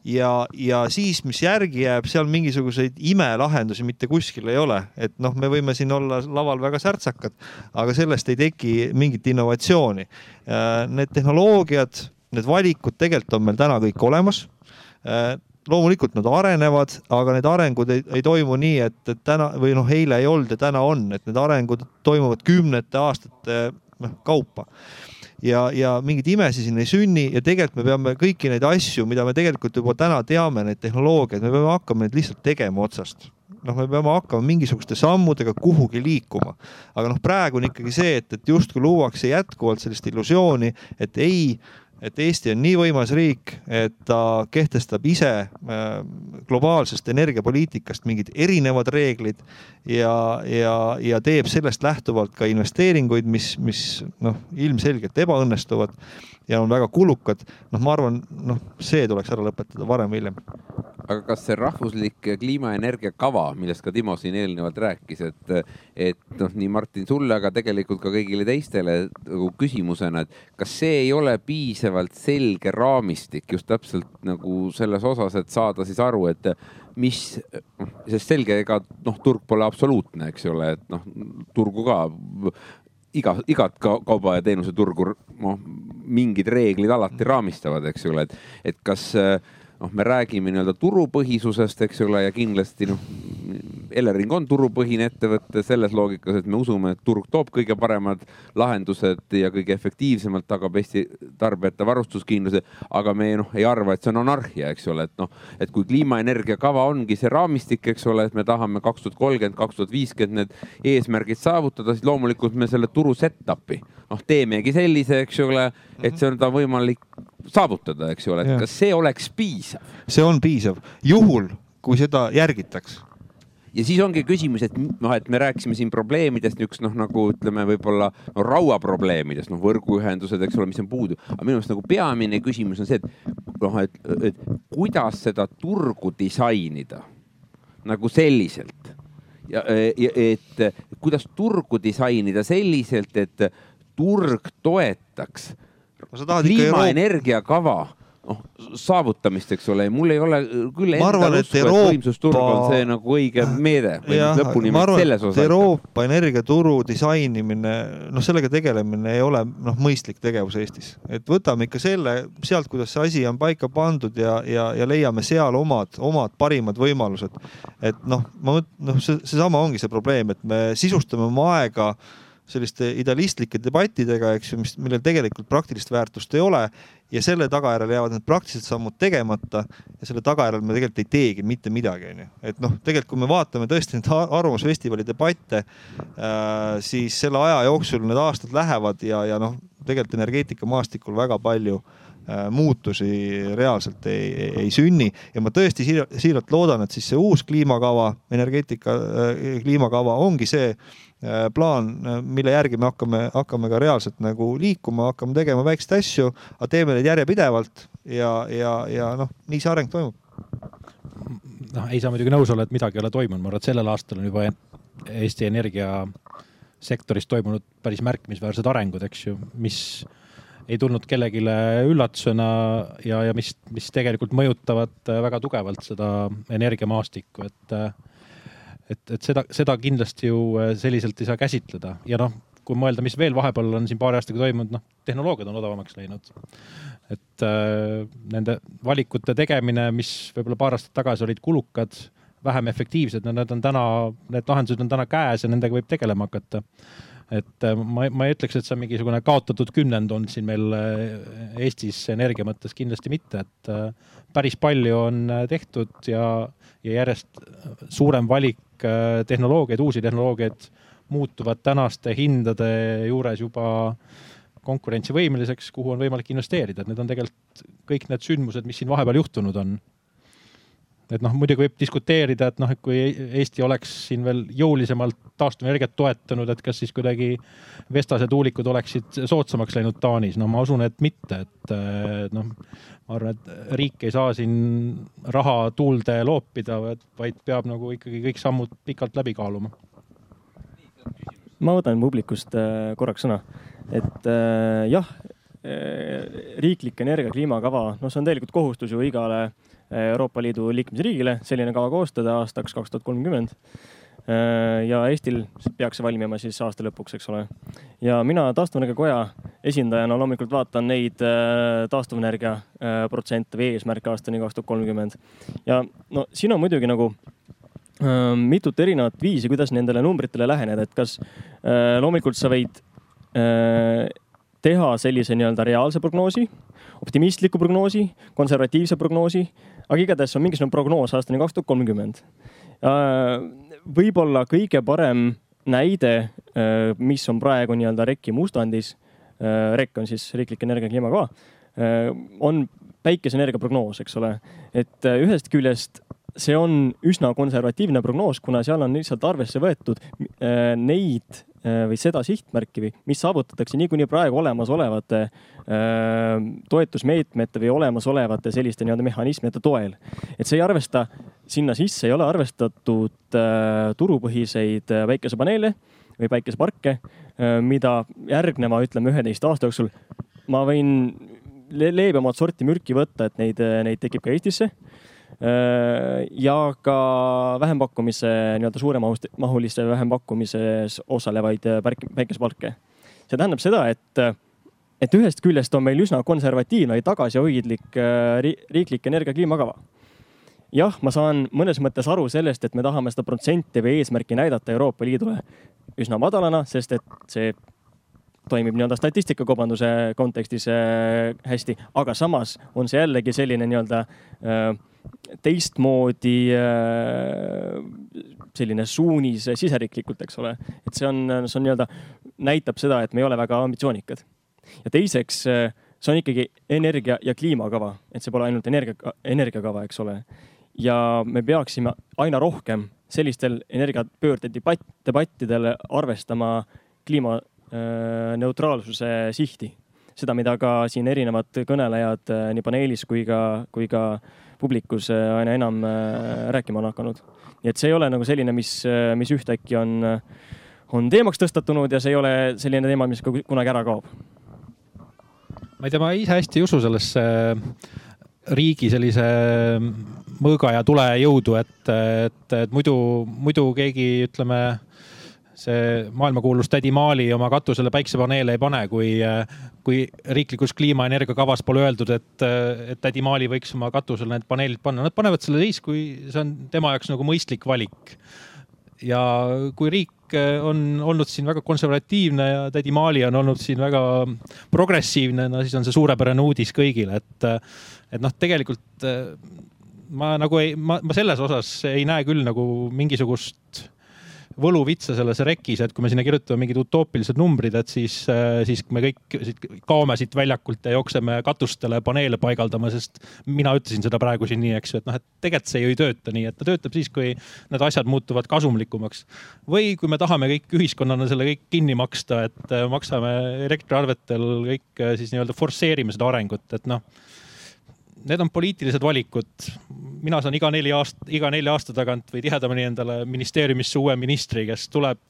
ja, ja siis, mis järgi jääb, seal mingisuguseid imelahendusi mitte kuskil ei ole, et noh, me võime siin olla laval väga särtsakad, aga sellest ei teki mingit innovatsiooni. Äh, need tehnoloogiad, need valikud tegelikult on meil täna kõik olemas. Äh, loomulikult nad arenevad, aga need arengud ei, ei toimu nii, et, et täna või noh, eile ei olnud ja täna on, et need arengud toimuvad kümnete aastate noh kaupa ja, ja mingeid imesid siin ei sünni ja tegelikult me peame kõiki neid asju, mida me tegelikult juba täna teame, neid tehnoloogiaid, me peame hakkama neid lihtsalt tegema otsast noh, me peame hakkama mingisuguste sammudega kuhugi liikuma. aga noh, praegu on ikkagi see, et, et justkui luuakse jätkuvalt sellist illusiooni, et ei et Eesti on nii võimas riik, et ta kehtestab ise äh, globaalsest energiapoliitikast mingid erinevad reeglid ja, ja, ja teeb sellest lähtuvalt ka investeeringuid, mis, mis noh, ilmselgelt ebaõnnestuvad ja on väga kulukad. noh, ma arvan, noh, see tuleks ära lõpetada varem või hiljem aga kas see rahvuslik kliimaenergia kava, millest ka Timo siin eelnevalt rääkis, et, et noh, nii Martin sulle, aga tegelikult ka kõigile teistele nagu küsimusena, et kas see ei ole piisavalt selge raamistik just täpselt nagu selles osas, et saada siis aru, et mis, sest selge, ega noh, turg pole absoluutne, eks ole, et noh, turgu ka iga, igat kauba ja teenuse turgu noh, mingid reeglid alati raamistavad, eks ole, et, et kas noh, me räägime nii-öelda turupõhisusest, eks ole, ja kindlasti noh, Elering on turupõhine ettevõte selles loogikas, et me usume, et turg toob kõige paremad lahendused ja kõige efektiivsemalt tagab Eesti tarbijate varustuskindluse. aga me noh, ei arva, et see on anarhia, eks ole, et noh, et kui kliimaenergia kava ongi see raamistik, eks ole, et me tahame kaks tuhat kolmkümmend, kaks tuhat viiskümmend need eesmärgid saavutada, siis loomulikult me selle turu set-up'i noh, teemegi sellise, eks ole, et see on ta võimalik saavutada, eks ole, et kas see oleks piisav? see on piisav, juhul kui seda järgitaks ja siis ongi küsimus, et noh, et me rääkisime siin probleemidest niisugust noh, nagu ütleme, võib-olla no, rauaprobleemidest, noh võrguühendused, eks ole, mis on puudu, aga minu meelest nagu peamine küsimus on see, et noh, et, et kuidas seda turgu disainida nagu selliselt. Ja, ja et kuidas turgu disainida selliselt, et turg toetaks kliimaenergia kava noh saavutamist, eks ole, mul ei ole küll Ma arvan, et Euroopa- võimsusturg on see nagu õige meede või jah, lõpuni arvan, selles osas. Euroopa energiaturu disainimine, noh, sellega tegelemine ei ole noh, mõistlik tegevus Eestis. et võtame ikka selle sealt, kuidas see asi on paika pandud ja, ja, ja leiame seal omad, omad parimad võimalused. et noh, ma noh, see, seesama ongi see probleem, et me sisustame oma aega selliste idealistlike debattidega, eks ju, mis, millel tegelikult praktilist väärtust ei ole ja selle tagajärjel jäävad need praktilised sammud tegemata ja selle tagajärjel me tegelikult ei teegi mitte midagi, onju. et noh, tegelikult kui me vaatame tõesti neid Ar- Arvamusfestivali debatte äh,, siis selle aja jooksul need aastad lähevad ja, ja noh, tegelikult energeetikamaastikul väga palju äh, muutusi reaalselt ei, ei, sünni ja ma tõesti siiralt, loodan, et siis see uus kliimakava, energeetika äh, kliimakava ongi see äh, plaan, mille järgi me hakkame, hakkame ka reaalselt nagu liikuma, hakkame tegema väikseid asju, aga teeme neid järjepidevalt ja, ja, ja noh, nii see areng toimub. noh, ei saa muidugi nõus olla, et midagi ei ole toimunud, ma arvan, et sellel aastal on juba Eesti energiasektoris toimunud päris märkimisväärsed arengud, eks ju, mis ei tulnud kellelegi üllatusena ja, ja mis, mis tegelikult mõjutavad väga tugevalt seda energiamaastikku, et et, et seda, seda kindlasti ju selliselt ei saa käsitleda ja noh, kui mõelda, mis veel vahepeal on siin paari aastaga toimunud, noh, tehnoloogiad on odavamaks läinud. et äh, nende valikute tegemine, mis võib-olla paar aastat tagasi olid kulukad, vähem efektiivsed, no need on täna, need lahendused on täna käes ja nendega võib tegelema hakata. Et äh, ma, ma ei ütleks, et see on mingisugune kaotatud kümnend olnud siin meil äh, Eestis energia mõttes kindlasti mitte, et äh, päris palju on tehtud ja, ja järjest suurem valik tehnoloogiaid, uusi tehnoloogiaid muutuvad tänaste hindade juures juba konkurentsivõimeliseks, kuhu on võimalik investeerida, et need on tegelikult kõik need sündmused, mis siin vahepeal juhtunud on. Et noh, muidugi võib diskuteerida, et noh, et kui Eesti oleks siin veel jõulisemalt taastuvenergiat toetanud, et kas siis kuidagi Vestase tuulikud oleksid soodsamaks läinud Taanis, no ma usun, et mitte, et noh, ma arvan, et riik ei saa siin raha tuulde loopida, vaid peab nagu ikkagi kõik sammud pikalt läbi kaaluma. Ma võtan publikust äh, korraks sõna, et äh, jah, riiklik energia kliimakava, noh, see on tegelikult kohustus ju igale äh, Euroopa Liidu liikmesriigile selline kava koostada aastaks kaks tuhat kolmkümmend. ja Eestil peaks see valmima siis aasta lõpuks, eks ole. ja mina taastuvenergia koja esindajana loomulikult vaatan neid taastuvenergia protsente või eesmärke aastani kaks tuhat kolmkümmend. ja no siin on muidugi nagu mitut erinevat viisi, kuidas nendele numbritele läheneda, et kas äh, loomulikult sa võid äh, teha sellise nii-öelda reaalse prognoosi, optimistliku prognoosi, konservatiivse prognoosi, aga igatahes on mingisugune prognoos aastani kaks tuhat kolmkümmend. võib-olla kõige parem näide, mis on praegu nii-öelda REK-i mustandis, REK on siis riiklik energia kliimakava, on päikeseenergia prognoos, eks ole, et ühest küljest see on üsna konservatiivne prognoos, kuna seal on lihtsalt arvesse võetud äh, neid äh, või seda sihtmärki või mis saavutatakse niikuinii praegu olemasolevate äh, toetusmeetmete või olemasolevate selliste nii-öelda mehhanismide toel. et see ei arvesta, sinna sisse ei ole arvestatud turupõhiseid päikesepaneele või päikeseparke, mida järgneva, ütleme üheteist aasta jooksul ma võin leebemat sorti mürki võtta, et neid, neid tekib ka Eestisse ja ka vähempakkumise, nii-öelda suuremahuliste vähempakkumises osalevaid päikeseparke. see tähendab seda, et, et ühest küljest on meil üsna konservatiivne ja tagasihoidlik riiklik energia kliimakava. jah, ma saan mõnes mõttes aru sellest, et me tahame seda protsenti või eesmärki näidata Euroopa Liidule üsna madalana, sest et see toimib nii-öelda statistikakaubanduse kontekstis äh, hästi, aga samas on see jällegi selline nii-öelda äh, teistmoodi äh, selline suunis siseriiklikult, eks ole. et see on, see on nii-öelda, näitab seda, et me ei ole väga ambitsioonikad. ja teiseks, see on ikkagi energia ja kliimakava, et see pole ainult energia, energiakava, eks ole. ja me peaksime aina rohkem sellistel energiapöörde debatt, debattidel arvestama kliima Äh, sihti. seda, mida ka siin erinevad kõnelejad äh, nii paneelis kui ka, kui ka publikus äh, aina enam rääkima on hakanud. nii et see ei ole nagu selline, mis, mis ühtäkki on, on teemaks tõstatunud ja see ei ole selline teema, mis ka kunagi ära kaob. ma ei tea, ma ise hästi ei usu sellesse riigi sellise mõõga ja tule jõudu, et, et, et muidu, muidu keegi, ütleme see maailmakuulus tädi Maali oma katusele päiksepaneele ei pane, kui, kui riiklikus kliimaenergiakavas pole öeldud, et, et tädi Maali võiks oma katusele need paneelid panna. Nad panevad selle siis, kui see on tema jaoks nagu mõistlik valik. ja kui riik on olnud siin väga konservatiivne ja tädi Maali on olnud siin väga progressiivne, no siis on see suurepärane uudis kõigile, et, et noh, tegelikult ma nagu ei, ma, ma selles osas ei näe küll nagu mingisugust võluvitsa selles rekis, et kui me sinna kirjutame mingid utoopilised numbrid, et siis, äh, siis me kõik siit kaome siit väljakult ja jookseme katustele paneele paigaldama, sest mina ütlesin seda praegu siin nii, eks ju, et noh, et tegelikult see ju ei tööta nii, et ta töötab siis, kui need asjad muutuvad kasumlikumaks. või kui me tahame kõik ühiskonnana selle kõik kinni maksta, et äh, maksame elektriarvetel kõik äh, siis nii-öelda forsseerime seda arengut, et noh need on poliitilised valikud. mina saan iga neli aasta, iga nelja aasta tagant või tihedamini endale ministeeriumisse uue ministri, kes tuleb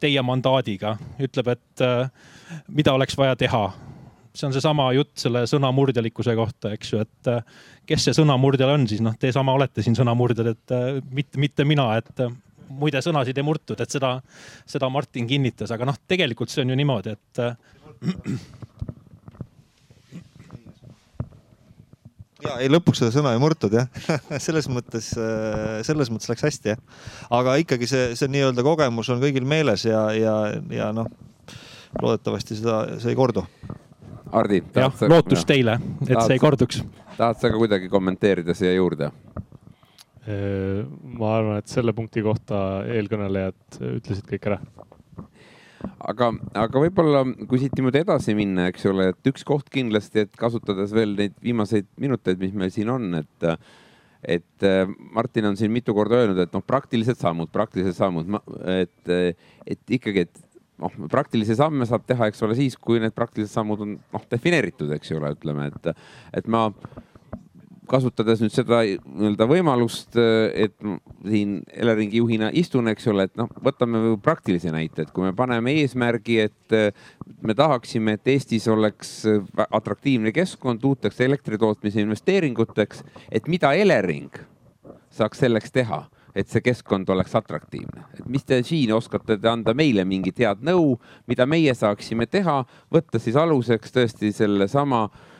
teie mandaadiga, ütleb, et äh, mida oleks vaja teha. see on seesama jutt selle sõnamurdjalikkuse kohta, eks ju, et äh, kes see sõnamurdjal on siis, noh, te sama olete siin sõnamurdjad, et äh, mitte, mitte mina, et muide sõnasid ei murtud, et seda, seda Martin kinnitas, aga noh, tegelikult see on ju niimoodi, et ja ei, lõpuks seda sõna ei murtud jah *laughs* selles mõttes, äh, selles mõttes läks hästi jah. aga ikkagi see, see nii-öelda kogemus on kõigil meeles ja, ja, ja noh, loodetavasti seda, see ei kordu. Hardi. jah, lootus ja. teile, et tahad, see ei korduks. tahad sa ka kuidagi kommenteerida siia juurde? Äh, ma arvan, et selle punkti kohta eelkõnelejad ütlesid kõik ära aga, aga võib-olla kui siit niimoodi edasi minna, eks ole, et üks koht kindlasti, et kasutades veel neid viimaseid minuteid, mis meil siin on, et et Martin on siin mitu korda öelnud, et noh, praktilised sammud, praktilised sammud, et, et ikkagi, et noh, praktilisi samme saab teha, eks ole, siis kui need praktilised sammud on noh, defineeritud, eks ole, ütleme, et, et ma kasutades nüüd seda nii-öelda võimalust, et siin Eleringi juhina istun, eks ole, et noh, võtame praktilise näite, et kui me paneme eesmärgi, et me tahaksime, et Eestis oleks atraktiivne keskkond uuteks elektritootmise investeeringuteks, et mida Elering saaks selleks teha, et see keskkond oleks atraktiivne, et mis te siin oskate te anda meile mingit head nõu, mida meie saaksime teha, võtta siis aluseks tõesti sellesama äh,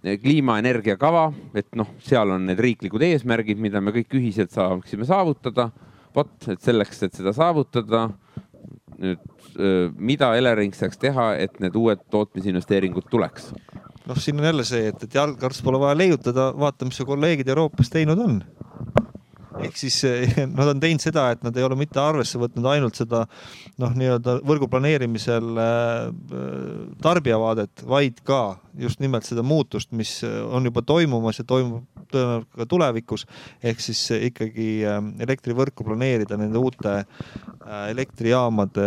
kliimaenergia kava, et noh, seal on need riiklikud eesmärgid, mida me kõik ühiselt saaksime saavutada. vot, et selleks, et seda saavutada, nüüd mida Elering saaks teha, et need uued tootmisinvesteeringud tuleks? noh, siin on jälle see, et, et jalgratast pole vaja leiutada, vaata, mis su kolleegid Euroopas teinud on ehk siis eh, *laughs* nad on teinud seda, et nad ei ole mitte arvesse võtnud ainult seda noh, nii-öelda võrgu planeerimisel äh, tarbijavaadet, vaid ka just nimelt seda muutust, mis on juba toimumas ja toimub tõenäoliselt ka tulevikus. ehk siis ikkagi elektrivõrku planeerida nende uute elektrijaamade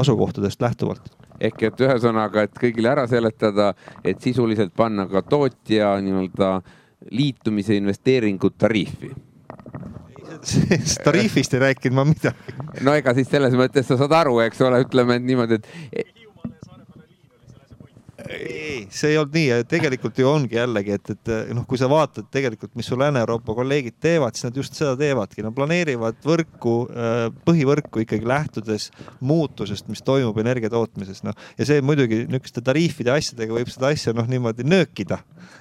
asukohtadest lähtuvalt. Ehk et ühesõnaga, et kõigile ära seletada, et sisuliselt panna ka tootja nii-öelda liitumise investeeringut tariifi sellest *laughs* tariifist ei rääkinud ma midagi. no ega siis selles mõttes sa saad aru, eks ole, ütleme niimoodi, et ei, see ei olnud nii, tegelikult ju ongi jällegi, et, et noh, kui sa vaatad tegelikult, mis sul Lääne-Euroopa kolleegid teevad, siis nad just seda teevadki, nad planeerivad võrku, põhivõrku ikkagi lähtudes muutusest, mis toimub energia tootmises, noh. ja see muidugi niisuguste tariifide ja asjadega võib seda asja noh, niimoodi nöökida.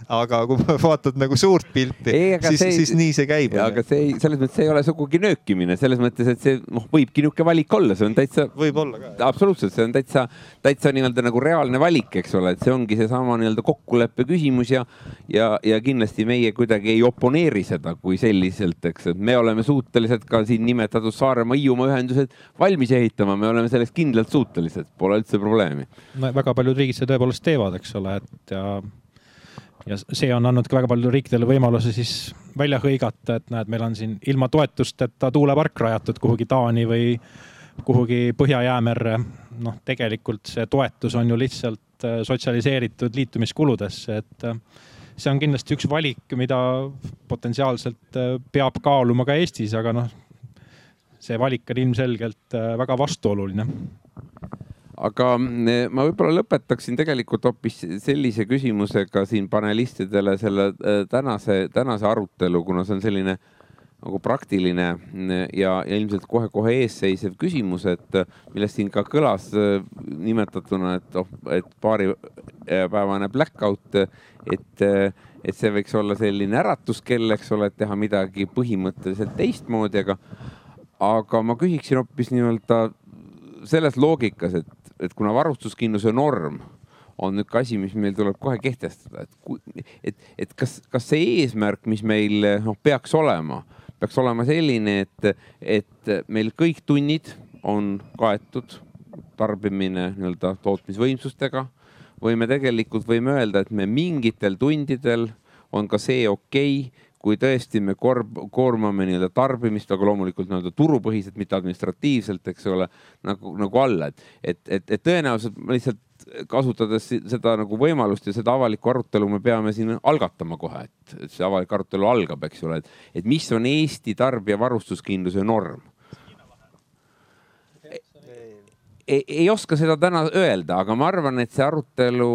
aga kui *laughs* vaatad nagu suurt pilti, siis, siis nii see käib. aga see ei, selles mõttes ei ole sugugi nöökimine, selles mõttes, et see noh, võibki niisugune valik olla, see on täitsa. võib-olla ka. absoluutselt, see on täitsa, täitsa nii-öelda nagu reaalne valik, eks ole, et see ongi seesama nii-öelda kokkuleppe küsimus ja, ja, ja kindlasti meie kuidagi ei oponeeri seda kui selliselt, eks, et me oleme suutelised ka siin nimetatud Saaremaa-Hiiumaa ühendused valmis ehitama, me oleme selleks kindlalt suutelised, pole üldse probleemi. no väga paljud riigid seda tõepoolest teevad, eks ole, et ja, ja see on andnud ka väga paljudele riikidele võimaluse siis välja hõigata, et näed, meil on siin ilma toetusteta tuulepark rajatud kuhugi Taani või kuhugi Põhja-Jäämerre. noh, tegelikult see toetus on ju lihtsalt äh, sotsialiseeritud liitumiskuludesse, et äh, see on kindlasti üks valik, mida potentsiaalselt äh, peab kaaluma ka Eestis, aga noh, see valik on ilmselgelt äh, väga vastuoluline. Aga mm, ma võib-olla lõpetaksin tegelikult hoopis sellise küsimusega siin panelistidele selle äh, tänase, tänase arutelu, kuna see on selline nagu praktiline mm, ja, ja ilmselt kohe-kohe eesseisev küsimus, et äh, millest siin ka kõlas äh, nimetatuna, et oh, et paaripäevane blackout, et, et see võiks olla selline äratuskell, eks ole, et teha midagi põhimõtteliselt teistmoodi, aga aga ma küsiksin hoopis nii-öelda selles loogikas, et et kuna varustuskindluse norm on niisugune asi, mis meil tuleb kohe kehtestada, et, et, et kas, kas see eesmärk, mis meil noh, peaks olema, peaks olema selline, et, et meil kõik tunnid on kaetud tarbimine nii-öelda tootmisvõimsustega. Või me tegelikult võime öelda, et me mingitel tundidel on ka see okei okay, kui tõesti me korb, koormame nii-öelda tarbimist, aga loomulikult nii-öelda turupõhiselt, mitte administratiivselt, eks ole, nagu, nagu alla, et, et, et, et tõenäoliselt lihtsalt kasutades seda nagu võimalust ja seda avalikku arutelu me peame siin algatama kohe, et, et see avalik arutelu algab, eks ole, et, et mis on Eesti tarbija varustuskindluse norm? Ei, ei oska seda täna öelda, aga ma arvan, et see arutelu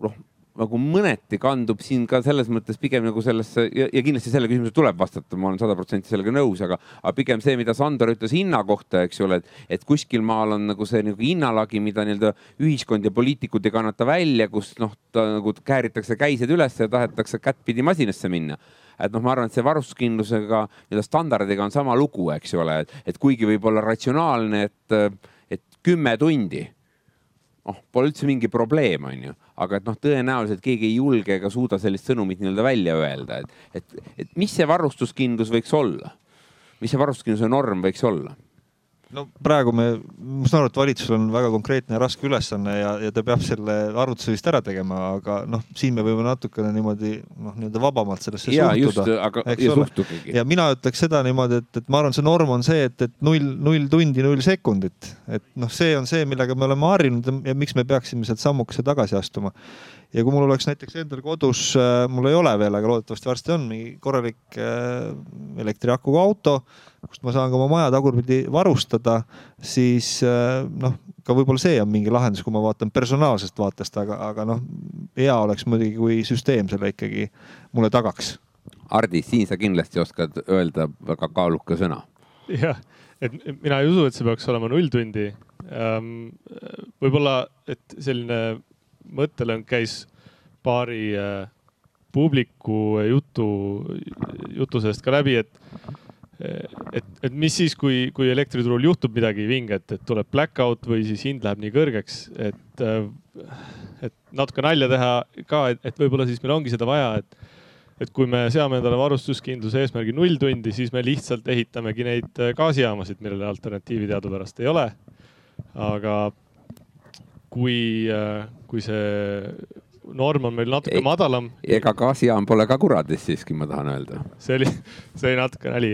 noh, nagu mõneti kandub siin ka selles mõttes pigem nagu sellesse ja, ja kindlasti selle küsimuse tuleb vastata, ma olen sada protsenti sellega nõus, aga, aga pigem see, mida Sandor ütles hinna kohta, eks ole, et, et kuskil maal on nagu see nagu hinnalagi, mida nii-öelda ühiskond ja poliitikud ei kannata välja, kus noh, ta nagu kääritakse käised üles ja tahetakse kättpidi masinasse minna. Et noh, ma arvan, et see varustuskindlusega nii-öelda standardiga on sama lugu, eks ole, et kuigi võib olla ratsionaalne, et, et kümme tundi noh, pole üldse mingi probleem, onju, aga et noh, tõenäoliselt keegi ei julge ega suuda sellist sõnumit nii-öelda välja öelda, et, et, et mis see varustuskindlus võiks olla? mis see varustuskindluse norm võiks olla? No praegu me, ma saan aru, et valitsusel on väga konkreetne ja raske ülesanne ja, ja ta peab selle arvutuse vist ära tegema, aga noh, siin me võime natukene niimoodi noh, nii-öelda vabamalt sellesse ja suhtuda., aga ja ole. suhtugegi. ja mina ütleks seda niimoodi, et, et ma arvan, see norm on see, et, et null, null tundi, null sekundit, et noh, see on see, millega me oleme harjunud ja miks me peaksime sealt sammukese tagasi astuma. Ja kui mul oleks näiteks endal kodus, mul ei ole veel, aga loodetavasti varsti on mingi korralik äh, elektriakuga auto, kust ma saan ka oma maja tagurpidi varustada, siis äh, noh, ka võib-olla see on mingi lahendus, kui ma vaatan personaalsest vaatest, aga, aga noh, hea oleks muidugi, kui süsteem selle ikkagi mulle tagaks Hardi, siin sa kindlasti oskad öelda väga kaaluka sõna. jah, et mina ei usu, et see peaks olema null tundi. võib-olla, et selline mõttelõng käis paari äh, publiku jutu, jutu seest ka läbi, et et, et mis siis, kui, kui elektriturul juhtub midagi vinget, et tuleb blackout või siis hind läheb nii kõrgeks, et, et natuke nalja teha ka, et, et võib-olla siis meil ongi seda vaja, et et kui me seame endale varustuskindluse eesmärgi null tundi, siis me lihtsalt ehitamegi neid gaasijaamasid, millele alternatiivi teadupärast ei ole. aga kui, kui see norm on meil natuke Ei, madalam. ega gaasijaam pole ka kuradis siiski, ma tahan öelda. see oli, *laughs* see oli natuke nali,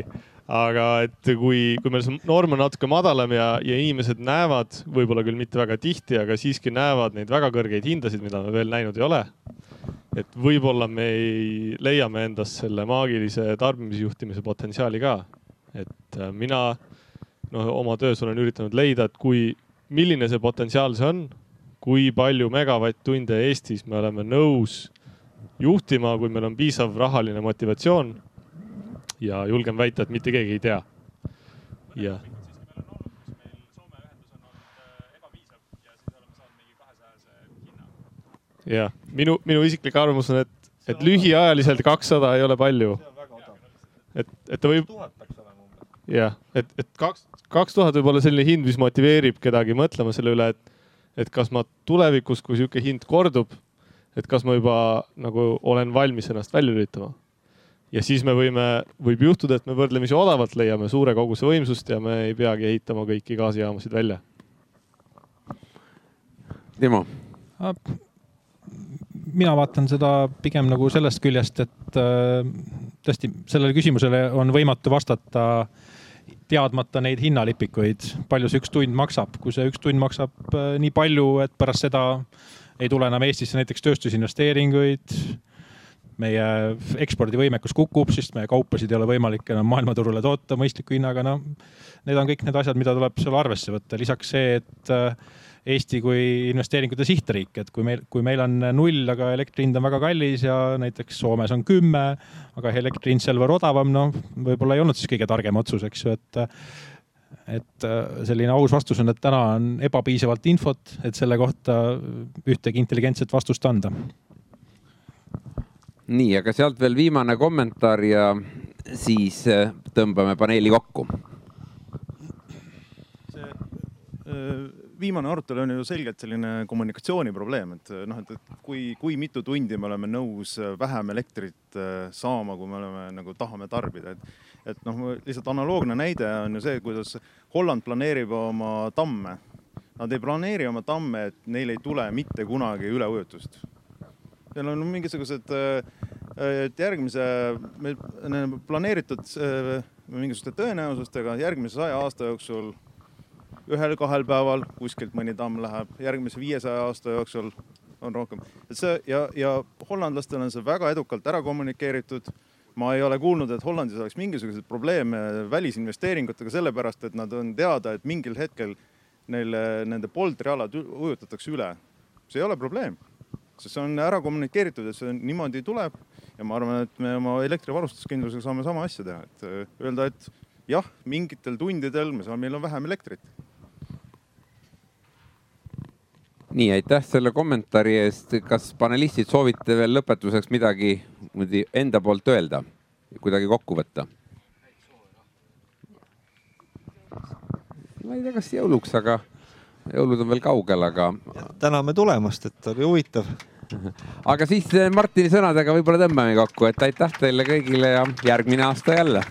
aga et kui, kui meil see norm on natuke madalam ja, ja inimesed näevad, võib-olla küll mitte väga tihti, aga siiski näevad neid väga kõrgeid hindasid, mida me veel näinud ei ole. et võib-olla me ei, leiame endas selle maagilise tarbimisjuhtimise potentsiaali ka. et äh, mina noh, oma töös olen üritanud leida, et kui, milline see potentsiaal see on, kui palju megavatt-tunde Eestis me oleme nõus juhtima, kui meil on piisav rahaline motivatsioon. ja julgen väita, et mitte keegi ei tea. jah jah, minu, minu isiklik arvamus on, et, et lühiajaliselt kakssada ei ole palju. et, et ta võib. jah, et, et kaks, kaks tuhat võib olla selline hind, mis motiveerib kedagi mõtlema selle üle, et, et kas ma tulevikus, kui sihuke hind kordub, et kas ma juba nagu olen valmis ennast välja lülitama. ja siis me võime, võib juhtuda, et me võrdlemisi odavalt leiame suure koguse võimsust ja me ei peagi ehitama kõiki gaasijaamasid välja. Timo mina vaatan seda pigem nagu sellest küljest, et äh, tõesti sellele küsimusele on võimatu vastata teadmata neid hinnalipikuid, palju see üks tund maksab, kui see üks tund maksab äh, nii palju, et pärast seda ei tule enam Eestisse näiteks tööstusinvesteeringuid. meie ekspordivõimekus kukub, sest meie kaupasid ei ole võimalik enam maailmaturule toota mõistliku hinnaga, no. Need on kõik need asjad, mida tuleb seal arvesse võtta, lisaks see, et äh, Eesti kui investeeringute sihtriik, et kui meil, kui meil on null, aga elektri hind on väga kallis ja näiteks Soomes on kümme, aga elektri hind seal veel odavam, noh, võib-olla ei olnud siis kõige targem otsus, eks ju, et et selline aus vastus on, et täna on ebapiisavalt infot, et selle kohta ühtegi intelligentset vastust anda. nii, aga sealt veel viimane kommentaar ja siis tõmbame paneeli kokku. see viimane arutelu on ju selgelt selline kommunikatsiooniprobleem, et noh, et, et kui, kui mitu tundi me oleme nõus vähem elektrit äh, saama, kui me oleme nagu tahame tarbida, et et noh, lihtsalt analoogne näide on ju see, kuidas Holland planeerib oma tamme. Nad ei planeeri oma tamme, et neil ei tule mitte kunagi üleujutust. Neil on mingisugused, et järgmise, planeeritud mingisuguste tõenäosustega järgmise saja aasta jooksul ühel-kahel päeval kuskilt mõni tamm läheb, järgmise viiesaja aasta jooksul on rohkem. et see ja, ja hollandlastel on see väga edukalt ära kommunikeeritud. ma ei ole kuulnud, et Hollandis oleks mingisuguseid probleeme välisinvesteeringutega, sellepärast et nad on teada, et mingil hetkel neil nende poldrialad ujutatakse üle. see ei ole probleem, sest see on ära kommunikeeritud, et see niimoodi tuleb ja ma arvan, et me oma elektrivarustuskindlusega saame sama asja teha, et öelda, et jah, mingitel tundidel me saame, meil on vähem elektrit nii, aitäh selle kommentaari eest. kas panelistid soovite veel lõpetuseks midagi enda poolt öelda, kuidagi kokku võtta? ma ei tea, kas jõuluks, aga jõulud on veel kaugel, aga. täname tulemast, et oli huvitav. *laughs* aga siis Martini sõnadega võib-olla tõmbame kokku, et aitäh teile kõigile ja järgmine aasta jälle